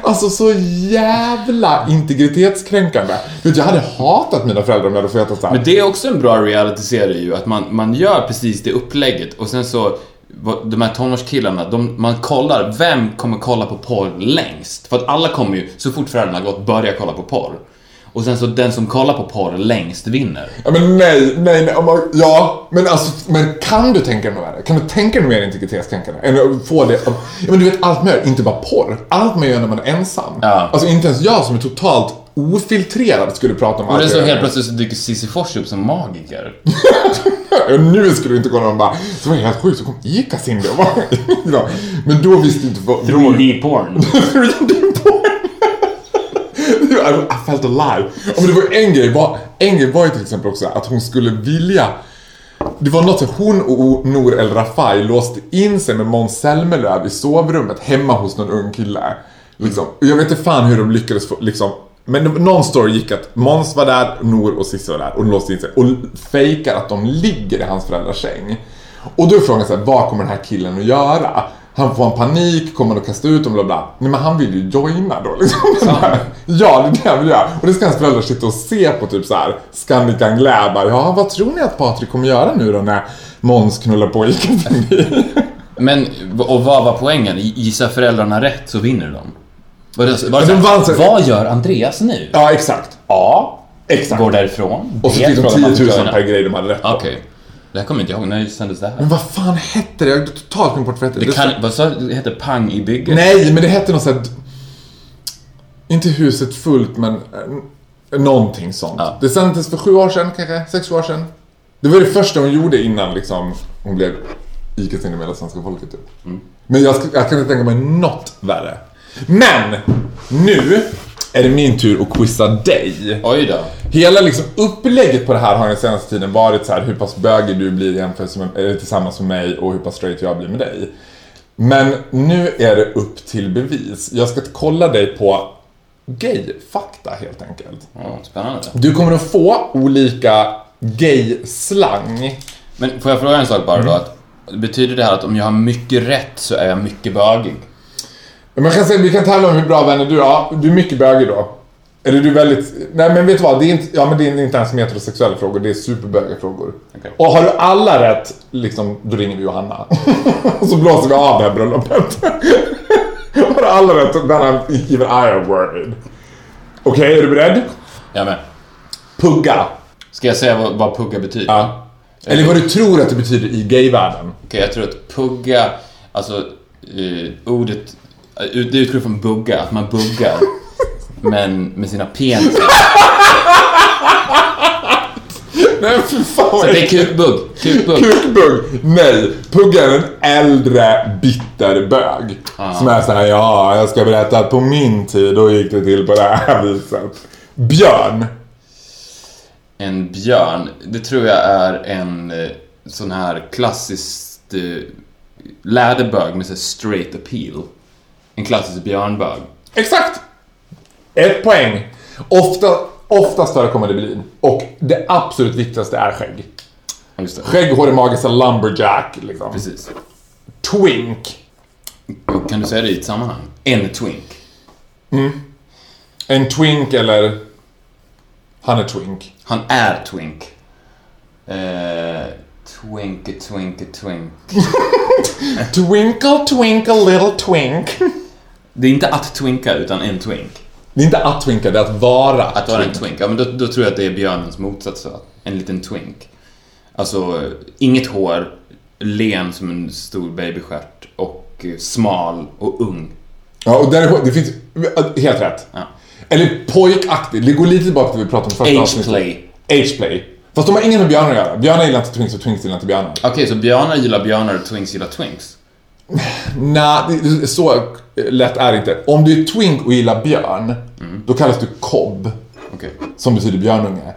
Alltså så jävla integritetskränkande. Vet, jag hade hatat mina föräldrar om jag hade fått veta så här. Men det är också en bra reality-serie ju, att man, man gör precis det upplägget och sen så de här tonårskillarna, de, man kollar vem kommer kolla på porr längst. För att alla kommer ju, så fort föräldrarna har gått, börja kolla på porr. Och sen så den som kollar på porr längst vinner. Ja men nej, nej, nej. man- Ja, men alltså, men kan du tänka dig något värre? Kan du tänka dig mer integritetskränkande? Än att få det Ja men du vet allt gör, inte bara porr. Allt man gör när man är ensam. Ja. Alltså inte ens jag som är totalt ofiltrerad skulle prata om Och allt det är så helt plötsligt så dyker Cissi Fors upp som magiker. [LAUGHS] Nu skulle du inte gå någon bara, så var det helt sjukt, så kom Ica och var [LAUGHS] ja, Men då visste inte vad... då- 3D-porn. 3D-porn. [LAUGHS] I, I felt alive. Men det var ju en grej, var, en grej var ju till exempel också att hon skulle vilja det var något så hon och Nour El Rafai låste in sig med Måns Zelmerlöw i sovrummet hemma hos någon ung kille. Liksom. Och Jag vet inte fan hur de lyckades få, liksom. Men någon story gick att Måns var där, Nour och Cissi var där och de låste in sig och fejkar att de ligger i hans föräldrars säng. Och då är frågan så här, vad kommer den här killen att göra? Han får en panik, kommer att kasta ut dem, bla bla. Nej men han vill ju joina då liksom. ja, det är det han vill göra. Och det ska hans föräldrar sitta och se på typ så här Scandic Anglais. bara, Ja, vad tror ni att Patrik kommer göra nu då när Måns knullar på Ica förbi? [LAUGHS] Men, och vad var poängen? Gissar föräldrarna rätt så vinner de. Var det, var det så här, vann vad gör Andreas nu? ja, exakt. A. Exakt. Går därifrån. Och så fick de frågar man 10 000 joina. per grej de hade rätt på. Det här kommer inte jag ihåg. När sändes det här? Men vad fan hette det? Jag har totalt glömt bort vad det hette. Det kan, vad sa? Det heter Pang i bygget? Nej, men det hette något sånt Inte huset fullt, men eh, någonting sånt. Ja. Det sändes för sju år sedan, kanske? Sex år sedan. Det var det första hon gjorde innan liksom hon blev ICAs in i hela svenska folket. Typ. Men jag, jag kan inte tänka mig något värre. Men! Nu är det min tur att quizza dig. Oj då. Hela liksom upplägget på det här har den senaste tiden varit så här hur pass bögig du blir jämfört med, eller tillsammans med mig och hur pass straight jag blir med dig. Men nu är det upp till bevis. Jag ska kolla dig på gay-fakta helt enkelt. Ja, spännande. Du kommer att få olika gay-slang. Men får jag fråga en sak bara Mm. då? Att, betyder det här att om jag har mycket rätt så är jag mycket bögig? Man kan säga, vi kan tävla om hur bra vänner du är. Ja, du är mycket bögig då. Eller du är väldigt... Nej men vet du vad? Det är inte, ja, men det är inte ens metrosexuella frågor, det är superbögiga frågor. Okej. Och har du alla rätt, liksom, då ringer vi Johanna. Och [LAUGHS] så blåser vi av det här bröllopet. [LAUGHS] har du alla rätt, then I'm even I am worried. Okej, är du beredd? Jag med. Pugga. Ska jag säga vad, vad pugga betyder? Ja. Eller vad du tror att det betyder i gayvärlden. Okej, jag tror att pugga, alltså eh, ordet, eh, det utgår från bugga, att man buggar. [LAUGHS] men med sina penisar. Nej fy fan Så det är kukbugg. Kukbugg. Kukbugg! Nej, Pugga är en äldre bitter bög. Som är såhär, ja, jag ska berätta att på min tid då gick det till på det här viset. Björn. En björn, det tror jag är en eh, sån här klassiskt eh, läderbög med så straight appeal. En klassisk björnbög. Exakt! Ett poäng. Ofta, oftast förekommer det blin. Och det absolut viktigaste är skägg. Just det. Skägg, hår i magen, så lumberjack liksom. Precis. Twink. Kan du säga det i ett sammanhang? En twink. En twink eller... Han är twink. Han är twink. Eh, twinke, twinke, twink. [LAUGHS] Twinkle, twinkle, little twink. Det är inte att twinka, utan en twink. Det är inte att twinka, det är att vara Att vara en twink, ja men då, då tror jag att det är björnens motsats. så. En liten twink. Alltså, inget hår, len som en stor babystjärt och eh, smal och ung. Ja, och där, det finns... Helt rätt. Ja. Eller pojkaktig. Det går lite tillbaka till det vi pratade om första avsnittet. Age-play. Age-play. Fast de har ingen med björnar att göra. Björnar gillar inte twinks och twinks gillar inte björnar. Okej, så björnar gillar björnar och twinks gillar twinks? Nej, det- så lätt är det inte. Om du är twink och gillar björn, då kallas du kobb. Okej. Som betyder björnunge.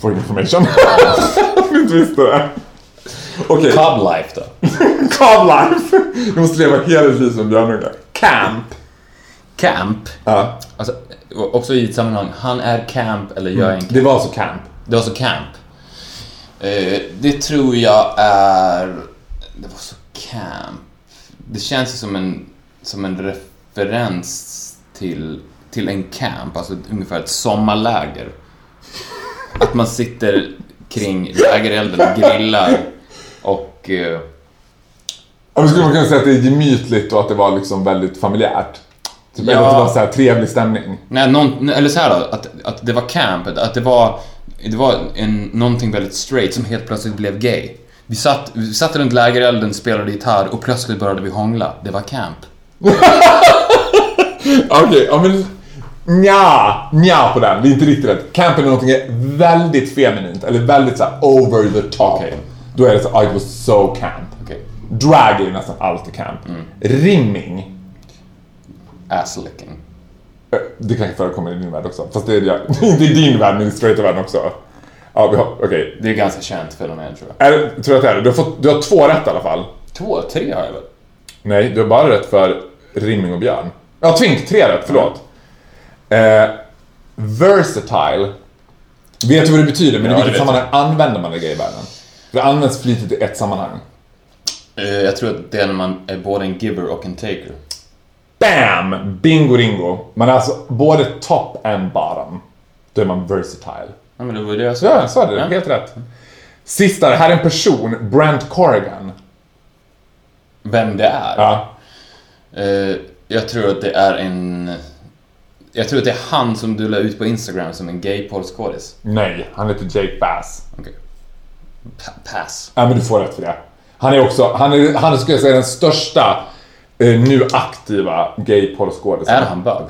For information. [LAUGHS] Om du inte visste det. Okej, Cub life då? [LAUGHS] cob life. Du måste leva hela ditt liv som björnunge. Camp. Camp. Ja, Alltså, också i ett sammanhang, han är camp eller jag är en camp. det var alltså camp. Det var så camp. Eh, det tror jag är... Det var så camp. Det känns ju som en, som en referens till, till en camp, alltså ungefär ett sommarläger. Att man sitter kring lägerelden och grillar och... Eh, Ja, men skulle man kunna säga att det är gemytligt och att det var liksom väldigt familjärt? Typ, Ja. Eller att det var så här trevlig stämning. nej, någon, eller så här då, att, att det var camp, att det var, det var en, någonting väldigt straight som helt plötsligt blev gay. Vi satt, vi satt runt lägerelden, spelade gitarr och plötsligt började vi hångla. Det var camp. [LAUGHS] Okej, ja men... Nja, nja på den. Det är inte riktigt rätt. Camp är någonting väldigt feminint, eller väldigt så här over the top. Okej. Då är det så, it was so camp. Okej. Drag är nästan alltid camp. Rimming, Asslicking. det kanske förekommer i din värld också. Fast det är jag. inte i din värld, men i straighta världen också. Ja, vi har, okej. Det är ganska känt fenomen tror jag. Är Tror jag att det är det? Du har, fått, du har två rätt i alla fall. Två, tre har jag väl? Nej, du har bara rätt för rimming och björn. Ja, twink, tre rätt, förlåt. Eh, versatile. Vet du vad det betyder? Men Ja, i vilket sammanhang använder man det i gayvärlden? Det används flitigt i ett sammanhang. Eh, Jag tror att det är när man är både en giver och en taker. BAM! Bingo ringo. Man är alltså både top and bottom. Då är man versatile. Ja, men det var det jag sa. Ja, jag sa det. Helt rätt. Sista, det här är en person. Brent Corrigan. Vem det är? Ja. Eh, jag tror att det är en... Jag tror att det är han som du la ut på Instagram som en gay porrskådis. Nej, han heter Jake Bass. Okej. Pa- pass. Ja, men du får rätt för det. Han är också, han är, han är skulle jag säga den största eh, nu aktiva gay porrskådisen. Är han bög?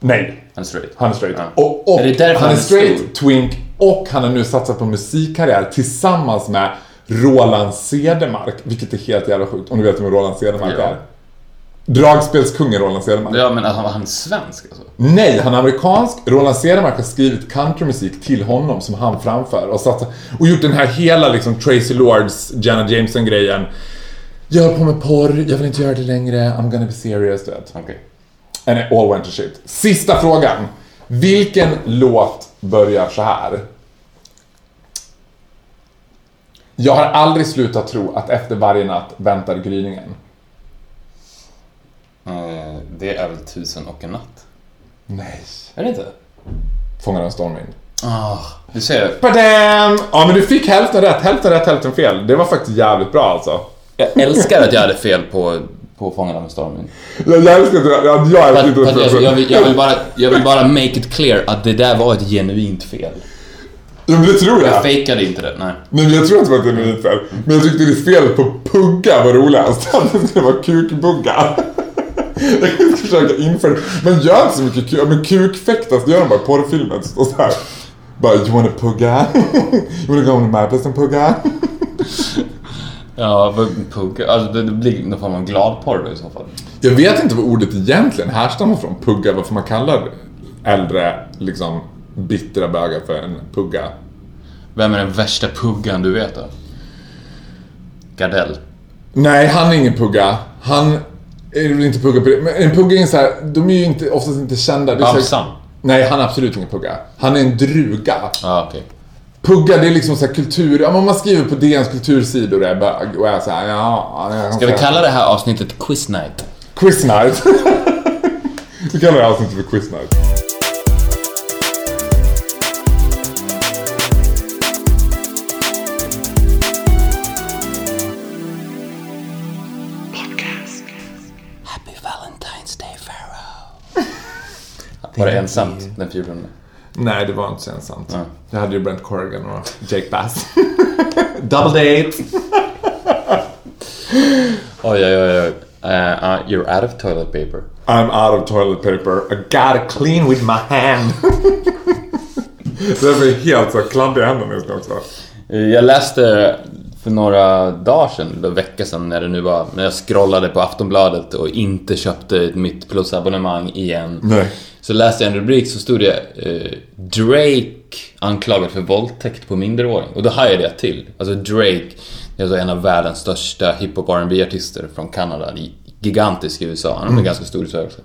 Nej, Han är straight? han är straight. Ja. Och, och Är han är han är straight, stor? twink och han har nu satsat på musikkarriär tillsammans med Roland Cedermark, vilket är helt jävla sjukt. Om du vet vem Roland Cedermark Ja. är. Dragspelskungen Roland Cedermark. Ja, men alltså, han är svensk alltså? Nej, han är amerikansk. Roland Cedermark har skrivit countrymusik till honom som han framför och, satt, och gjort den här hela liksom Tracy Lords, Janet Jameson-grejen. Jag håller på med porr, jag vill inte göra det längre, I'm gonna be serious, du vet. Okej. And it all went to shit. Sista frågan. Vilken låt börjar så här? Jag har aldrig slutat tro att efter varje natt väntar gryningen. Eh, det är väl Tusen och en natt? Nej. Är det inte? Fångar en stormvind. Ah, du ser. Badam! Ja men du fick hälften rätt, hälften rätt, hälften fel. Det var faktiskt jävligt bra alltså. Jag älskar att jag hade fel på, på Fångarna med stormen. Jag, jag älskar att du, jag, älskar inte jag, jag, vill, jag, vill bara, jag vill bara make it clear att det där var ett genuint fel. Ja men det tror jag. Jag fejkade inte det, nej. Nej men jag tror att det var ett genuint fel. Men jag tyckte det fel på pugga var roligast. Att [LAUGHS] det skulle vara kukbugga. Jag försöka införa Men gör inte så mycket kuk. Men kukfäktas, det gör de bara i porrfilmer. Och så här. Bara, you wanna pugga? [LAUGHS] You wanna go on my place and pugga? Ja, vad- pugg. Alltså det, det blir någon form av gladporr då i så fall. Jag vet inte vad ordet egentligen härstammar från. Pugga, varför man kallar äldre, liksom, bittra bögar för en pugga. Vem är den värsta puggan du vet då? Gardell. Nej, han är ingen pugga. Han är väl inte pugga på det. Men en pugga är så här, de är ju inte, oftast inte kända. Det är så här- Babsan. Nej, han är absolut ingen pugga. Han är en druga. Ja, okej. Pugga, det är liksom så här kultur... Ja, men man skriver på DNs kultursidor är bög och är så här, ja... Ska vi kalla det här avsnittet Quiz Night? Quiz night. [LAUGHS] vi kallar det här avsnittet för quiz night. Var det ensamt den 14? Nej, det var inte så ensamt. Nej. Jag hade ju Brent Corrigan och Jake Bass. [LAUGHS] Double date. [LAUGHS] Oj, oj, oj. oj. Uh, you're out of toilet paper. I'm out of toilet paper. I gotta clean with my hand. [LAUGHS] Därför är helt så kladdig i händerna just nu också. Jag läste för några dagar sedan, eller vecka sedan när det nu var, när jag scrollade på Aftonbladet och inte köpte mitt plusabonnemang igen. Nej. Så läste jag en rubrik så stod det eh, Drake anklagad för våldtäkt på minderåring. Och då hajade jag till. Alltså Drake, är alltså en av världens största hiphop rb artister från Kanada. Gigantisk i USA. Han är ganska stor i Sverige också.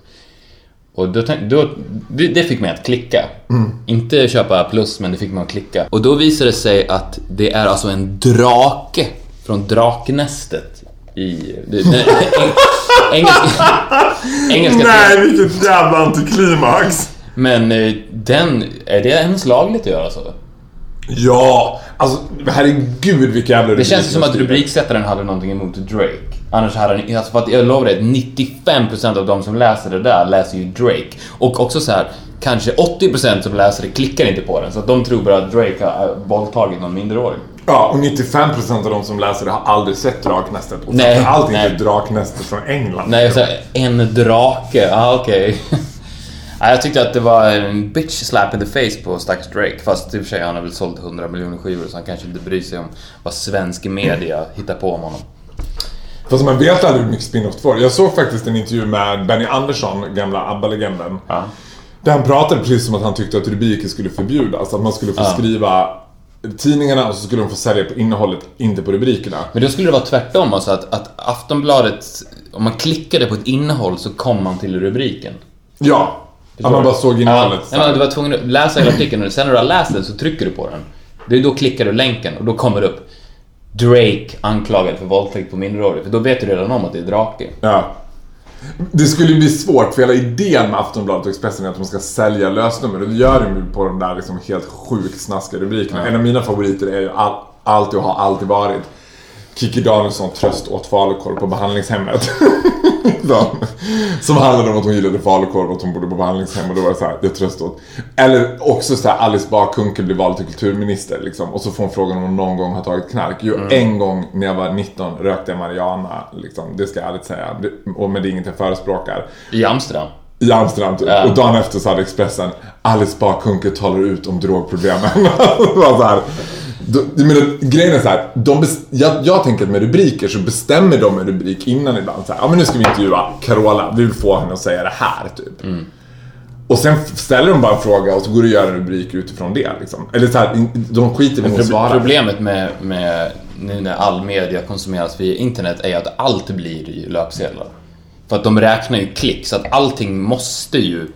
Och då, då, det, fick mig att klicka. Inte köpa plus, men det fick mig att klicka. Och då visade det sig att det är alltså en drake från Draknästet i... Det, det, eng, [LAUGHS] engelska, engelska Nej, vilket jävla antiklimax. Men eh, den, är det ens lagligt att göra så? Ja, alltså herregud vilka jävla Det känns som att rubriker. rubriksättaren hade någonting emot Drake. Annars hade han, alltså för att jag lovar dig, 95% av de som läser det där läser ju Drake. Och också så här, kanske 80% som läser det klickar inte på den. Så att de tror bara att Drake har äh, våldtagit någon minderårig. Ja, och 95% av de som läser det har aldrig sett Draknästet. Och Nej, framförallt nej. inte Draknästet från England. Nej, så här, en drake, ah, okej. [LAUGHS] Nej, jag tyckte att det var en bitch slap in the face på stackars Drake. Fast i och för sig han har väl sålt 100 miljoner skivor så han kanske inte bryr sig om vad svensk media hittar på om honom. Fast man vet aldrig hur mycket spin-off får. Jag såg faktiskt en intervju med Benny Andersson, gamla ABBA-legenden. Ja. Där han pratade precis som att han tyckte att rubriker skulle förbjudas. Att man skulle få Ja. skriva tidningarna och så skulle de få sälja på innehållet, inte på rubrikerna. Men då skulle det vara tvärtom, alltså att, att Aftonbladet, om man klickade på ett innehåll så kom man till rubriken. Ja. Att man bara såg innehållet. Ja, men du var tvungen att läsa hela artikeln och sen när du har läst den så trycker du på den. Det är då klickar du länken och då kommer det upp. Drake anklagad för våldtäkt på minderårig. För då vet du redan om att det är Drake. Ja. Det skulle ju bli svårt för hela idén med Aftonbladet och Expressen är att de ska sälja lösnummer det gör de ju på de där liksom helt sjukt snaskiga rubrikerna. En av mina favoriter är ju all, alltid och har alltid varit Kikki Danielsson tröst åt falukorv på behandlingshemmet. [LAUGHS] som, handlade om att hon gillade falukorv och att hon bodde på behandlingshem och då var det så här, jag tröst åt. Eller också så här, Alice Bah Kuhnke blir vald till kulturminister liksom, och så får hon frågan om hon någon gång har tagit knark. Jo, en gång när jag var 19 rökte jag marijuana, liksom, det ska jag ärligt säga. Det- Och men det är inget jag förespråkar. I Amsterdam. I Amsterdam typ. Ja. Och dagen efter så hade Expressen Alice Bah Kuhnke talar ut om drogproblemen. [LAUGHS] det var så här, jag menar, grejen är så här, de jag, jag tänker att med rubriker så bestämmer de en rubrik innan ibland. Så här, ja men nu ska vi intervjua Carola, vi vill få henne att säga det här typ. Mm. Och sen ställer de bara en fråga och så går det att göra en rubrik utifrån det liksom. Eller så här, de skiter i vad Pro- svarar. Problemet med, med nu när all media konsumeras via internet är att allt blir ju löpsedlar. För att de räknar ju klick, så att allting måste ju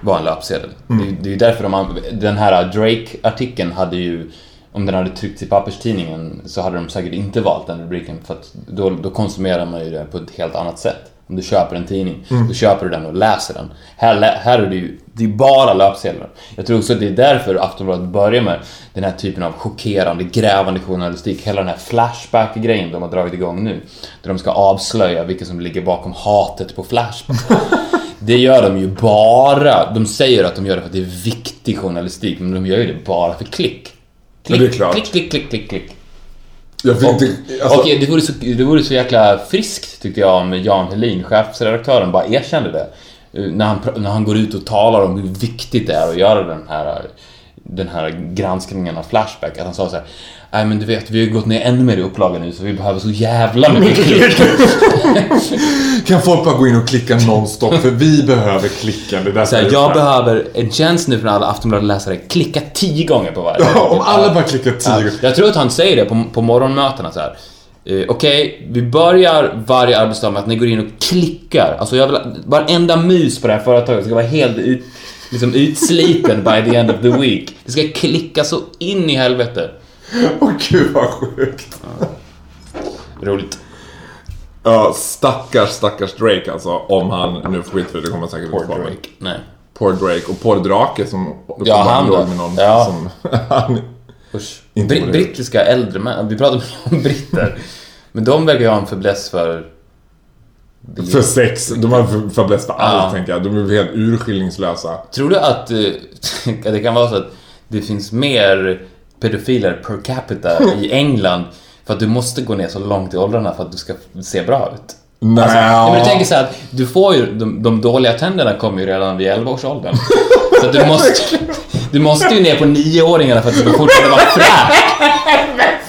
vara en löpsedel. Mm. Det, det är därför de, den här Drake-artikeln hade ju, om den hade tryckts i papperstidningen så hade de säkert inte valt den rubriken för att då, då konsumerar man ju det på ett helt annat sätt. Om du köper en tidning, Mm. då köper du den och läser den. Här, här är det ju det är bara löpsedlar. Jag tror också att det är därför Aftonbladet börjar med den här typen av chockerande, grävande journalistik. Hela den här Flashback-grejen de har dragit igång nu. Där de ska avslöja vilka som ligger bakom hatet på Flashback. [LAUGHS] Det gör de ju bara, de säger att de gör det för att det är viktig journalistik, men de gör ju det bara för klick. Ja, det är klart. klick, klick, klick, klick, klick. Jag Och, inte, alltså, och det, vore så, det vore så jäkla friskt tyckte jag om Jan Helin, chefsredaktören, bara erkände det. Eh, När han, när han går ut och talar om hur viktigt det är att göra den här, den här granskningen av Flashback. Att han sa så här. Nej men du vet, vi har gått ner ännu mer i upplaga nu så vi behöver så jävla mycket [LAUGHS] klick. [LAUGHS] kan folk bara gå in och klicka nonstop för vi behöver klicka. Det där Så här, jag behöver en tjänst nu från alla Aftonbladet-läsare. Klicka tio gånger på varje. Ja, om alla bara klickar tio Ja, gånger. jag tror att han säger det på, på morgonmötena så här. Eh, Okej, vi börjar varje arbetsdag med att ni går in och klickar. Alltså jag vill varenda mus på det här företaget ska vara helt ut, liksom utsliten by the end of the week. Det ska klicka så in i helvete. Åh gud vad sjukt. Roligt. Ja, stackars, stackars Drake alltså. Om han nu får skit det, kommer han säkert Poor för. Drake. Nej. Poor Drake och Poor Drake som... Ja, han då. med någon Ja. som... [LAUGHS] han, Usch. Inte det. brittiska äldre män, vi pratar mycket om [LAUGHS] britter. Men de verkar ju ha en fäbless för... för sex. De har fäbless för allt Ja. tänker jag. De är helt urskillningslösa. Tror du att, eh, att [LAUGHS] det kan vara så att det finns mer pedofiler per capita [LAUGHS] i England för att du måste gå ner så långt i åldrarna för att du ska se bra ut? Nej, Alltså, men du tänker så här att du får ju, de, de dåliga tänderna kommer ju redan vid 11-årsåldern. [LAUGHS] Så att du måste, du måste ju ner på nioåringarna för att du ska fortsätta vara fräsch.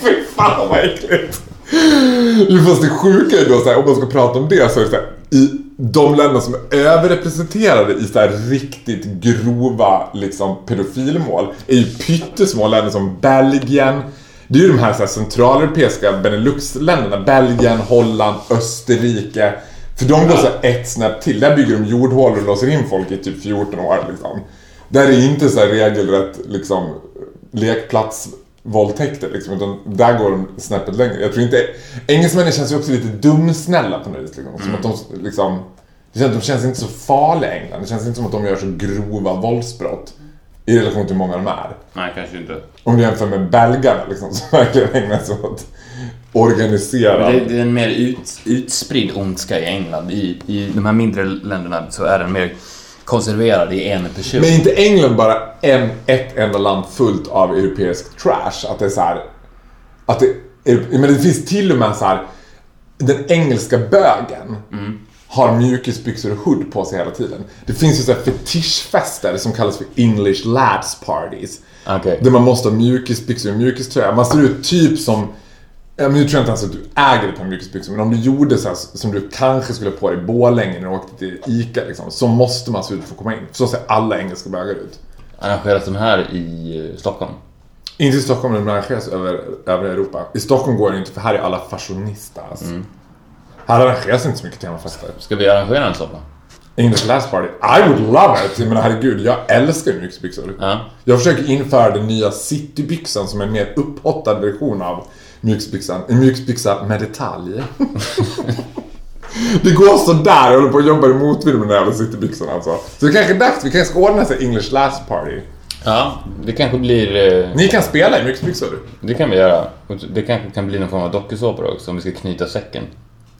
Fy fan vad äckligt! [GASPS] Jo fast det sjuka är då så här, om man ska prata om det så är det så här, i de länder som är överrepresenterade i så här riktigt grova liksom pedofilmål är ju pyttesmå länder som Belgien, det är ju de här, så här centraleuropeiska Benelux-länderna, Belgien, Holland, Österrike. För de går så här ett snäpp till, där bygger de jordhål och låser in folk i typ 14 år liksom. Där är inte så här regelrätt liksom lekplats lekplatsvåldtäkter liksom, utan där går de snäppet längre. Jag tror inte... Engelsmännen känns ju också lite dumsnälla på något vis. Liksom. Som att de liksom... Det känns, de känns inte så farliga i England. Det känns inte som att de gör så grova våldsbrott. I relation till hur många de är. Nej, kanske inte. Om du jämför med belgarna liksom, som verkligen ägnar sig åt organisera... Det, det är en mer ut, utspridd ondska i England. I, I de här mindre länderna så är den mer konserverad i en person. Men inte England bara en, ett enda land fullt av europeisk trash? Att det är så här, Att det, men det finns till och med så här. Den engelska bögen har mjukisbyxor och hood på sig hela tiden. Det finns ju så här fetischfester som kallas för English lads parties. Okej. Där man måste ha mjukisbyxor och mjukiströja. Man ser ut typ som men nu tror jag inte ens att du äger ett par mjukisbyxor, men om du gjorde så här, som du kanske skulle ha på dig i Borlänge när du åkte till ICA liksom, så måste man se ut för att komma in. Så ser alla engelska bögar ut. Arrangeras de här i eh, Stockholm? Inte i Stockholm, men de arrangeras över övriga Europa. I Stockholm går det inte, för här är alla fashionistas. Här arrangeras inte så mycket temafester. Ska vi arrangera en sån då? English Last Party. I would love it! Men herregud, jag älskar ju mjukisbyxor. Ja. Jag försöker införa den nya citybyxan som är en mer upphottad version av mjukisbyxan. En mjukisbyxa med detalj. Det går så där jag håller på att jobba i motvind med den här jävla citybyxorna alltså. Så det kanske är dags, vi kanske ska ordna en English last party. Ja, det kanske blir... eh, Ni kan spela i mjukisbyxor. Det kan vi göra. Det kanske kan bli någon form av dokusåpor också om vi ska knyta säcken.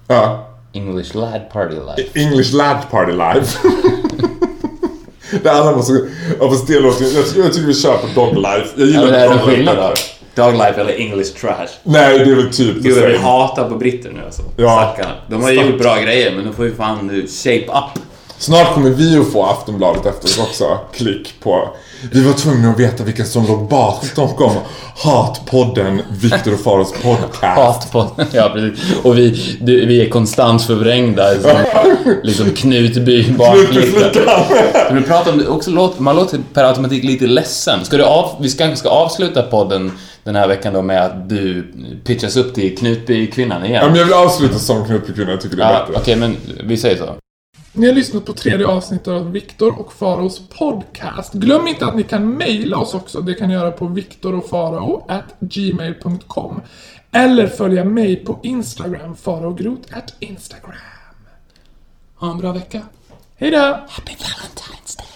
Ja. English lad party life. English lad party live. [LAUGHS] det andra måste... Ja fast det låter jag, jag tycker vi kör på dog life. Jag Ja, gillar är det någon life skillnad? Doglife eller English trash? Nej, det är väl typ Gud det vad vi same. hatar på britter nu alltså. Ja. Stackarna. De har ju gjort bra grejer men de får ju fan nu shape up. Snart kommer vi att få Aftonbladet efter oss också. Klick på. Vi var tvungna att veta vilka som låg bakom Hatpodden Viktor och Faros podcast. Hat på... Ja, precis. Och vi, du, vi är konstant förvrängda [LAUGHS] som liksom Knutby barnflicka. Men du pratar om, också låt, man låter per automatik lite ledsen. Ska du av, vi kanske ska avsluta podden den här veckan då med att du pitchas upp till Knutby-kvinnan Ja, igen? men jag vill avsluta som Knutbykvinna, jag tycker det är Ja, bättre. Okej, men vi säger så. Ni har lyssnat på tredje avsnittet av Viktor och Faraos podcast. Glöm inte att ni kan mejla oss också. Det kan ni göra på viktorochfarao.gmail.com Eller följa mig på Instagram, faraogrot at Instagram. Ha en bra vecka. Hejdå! Happy Valentine's Day!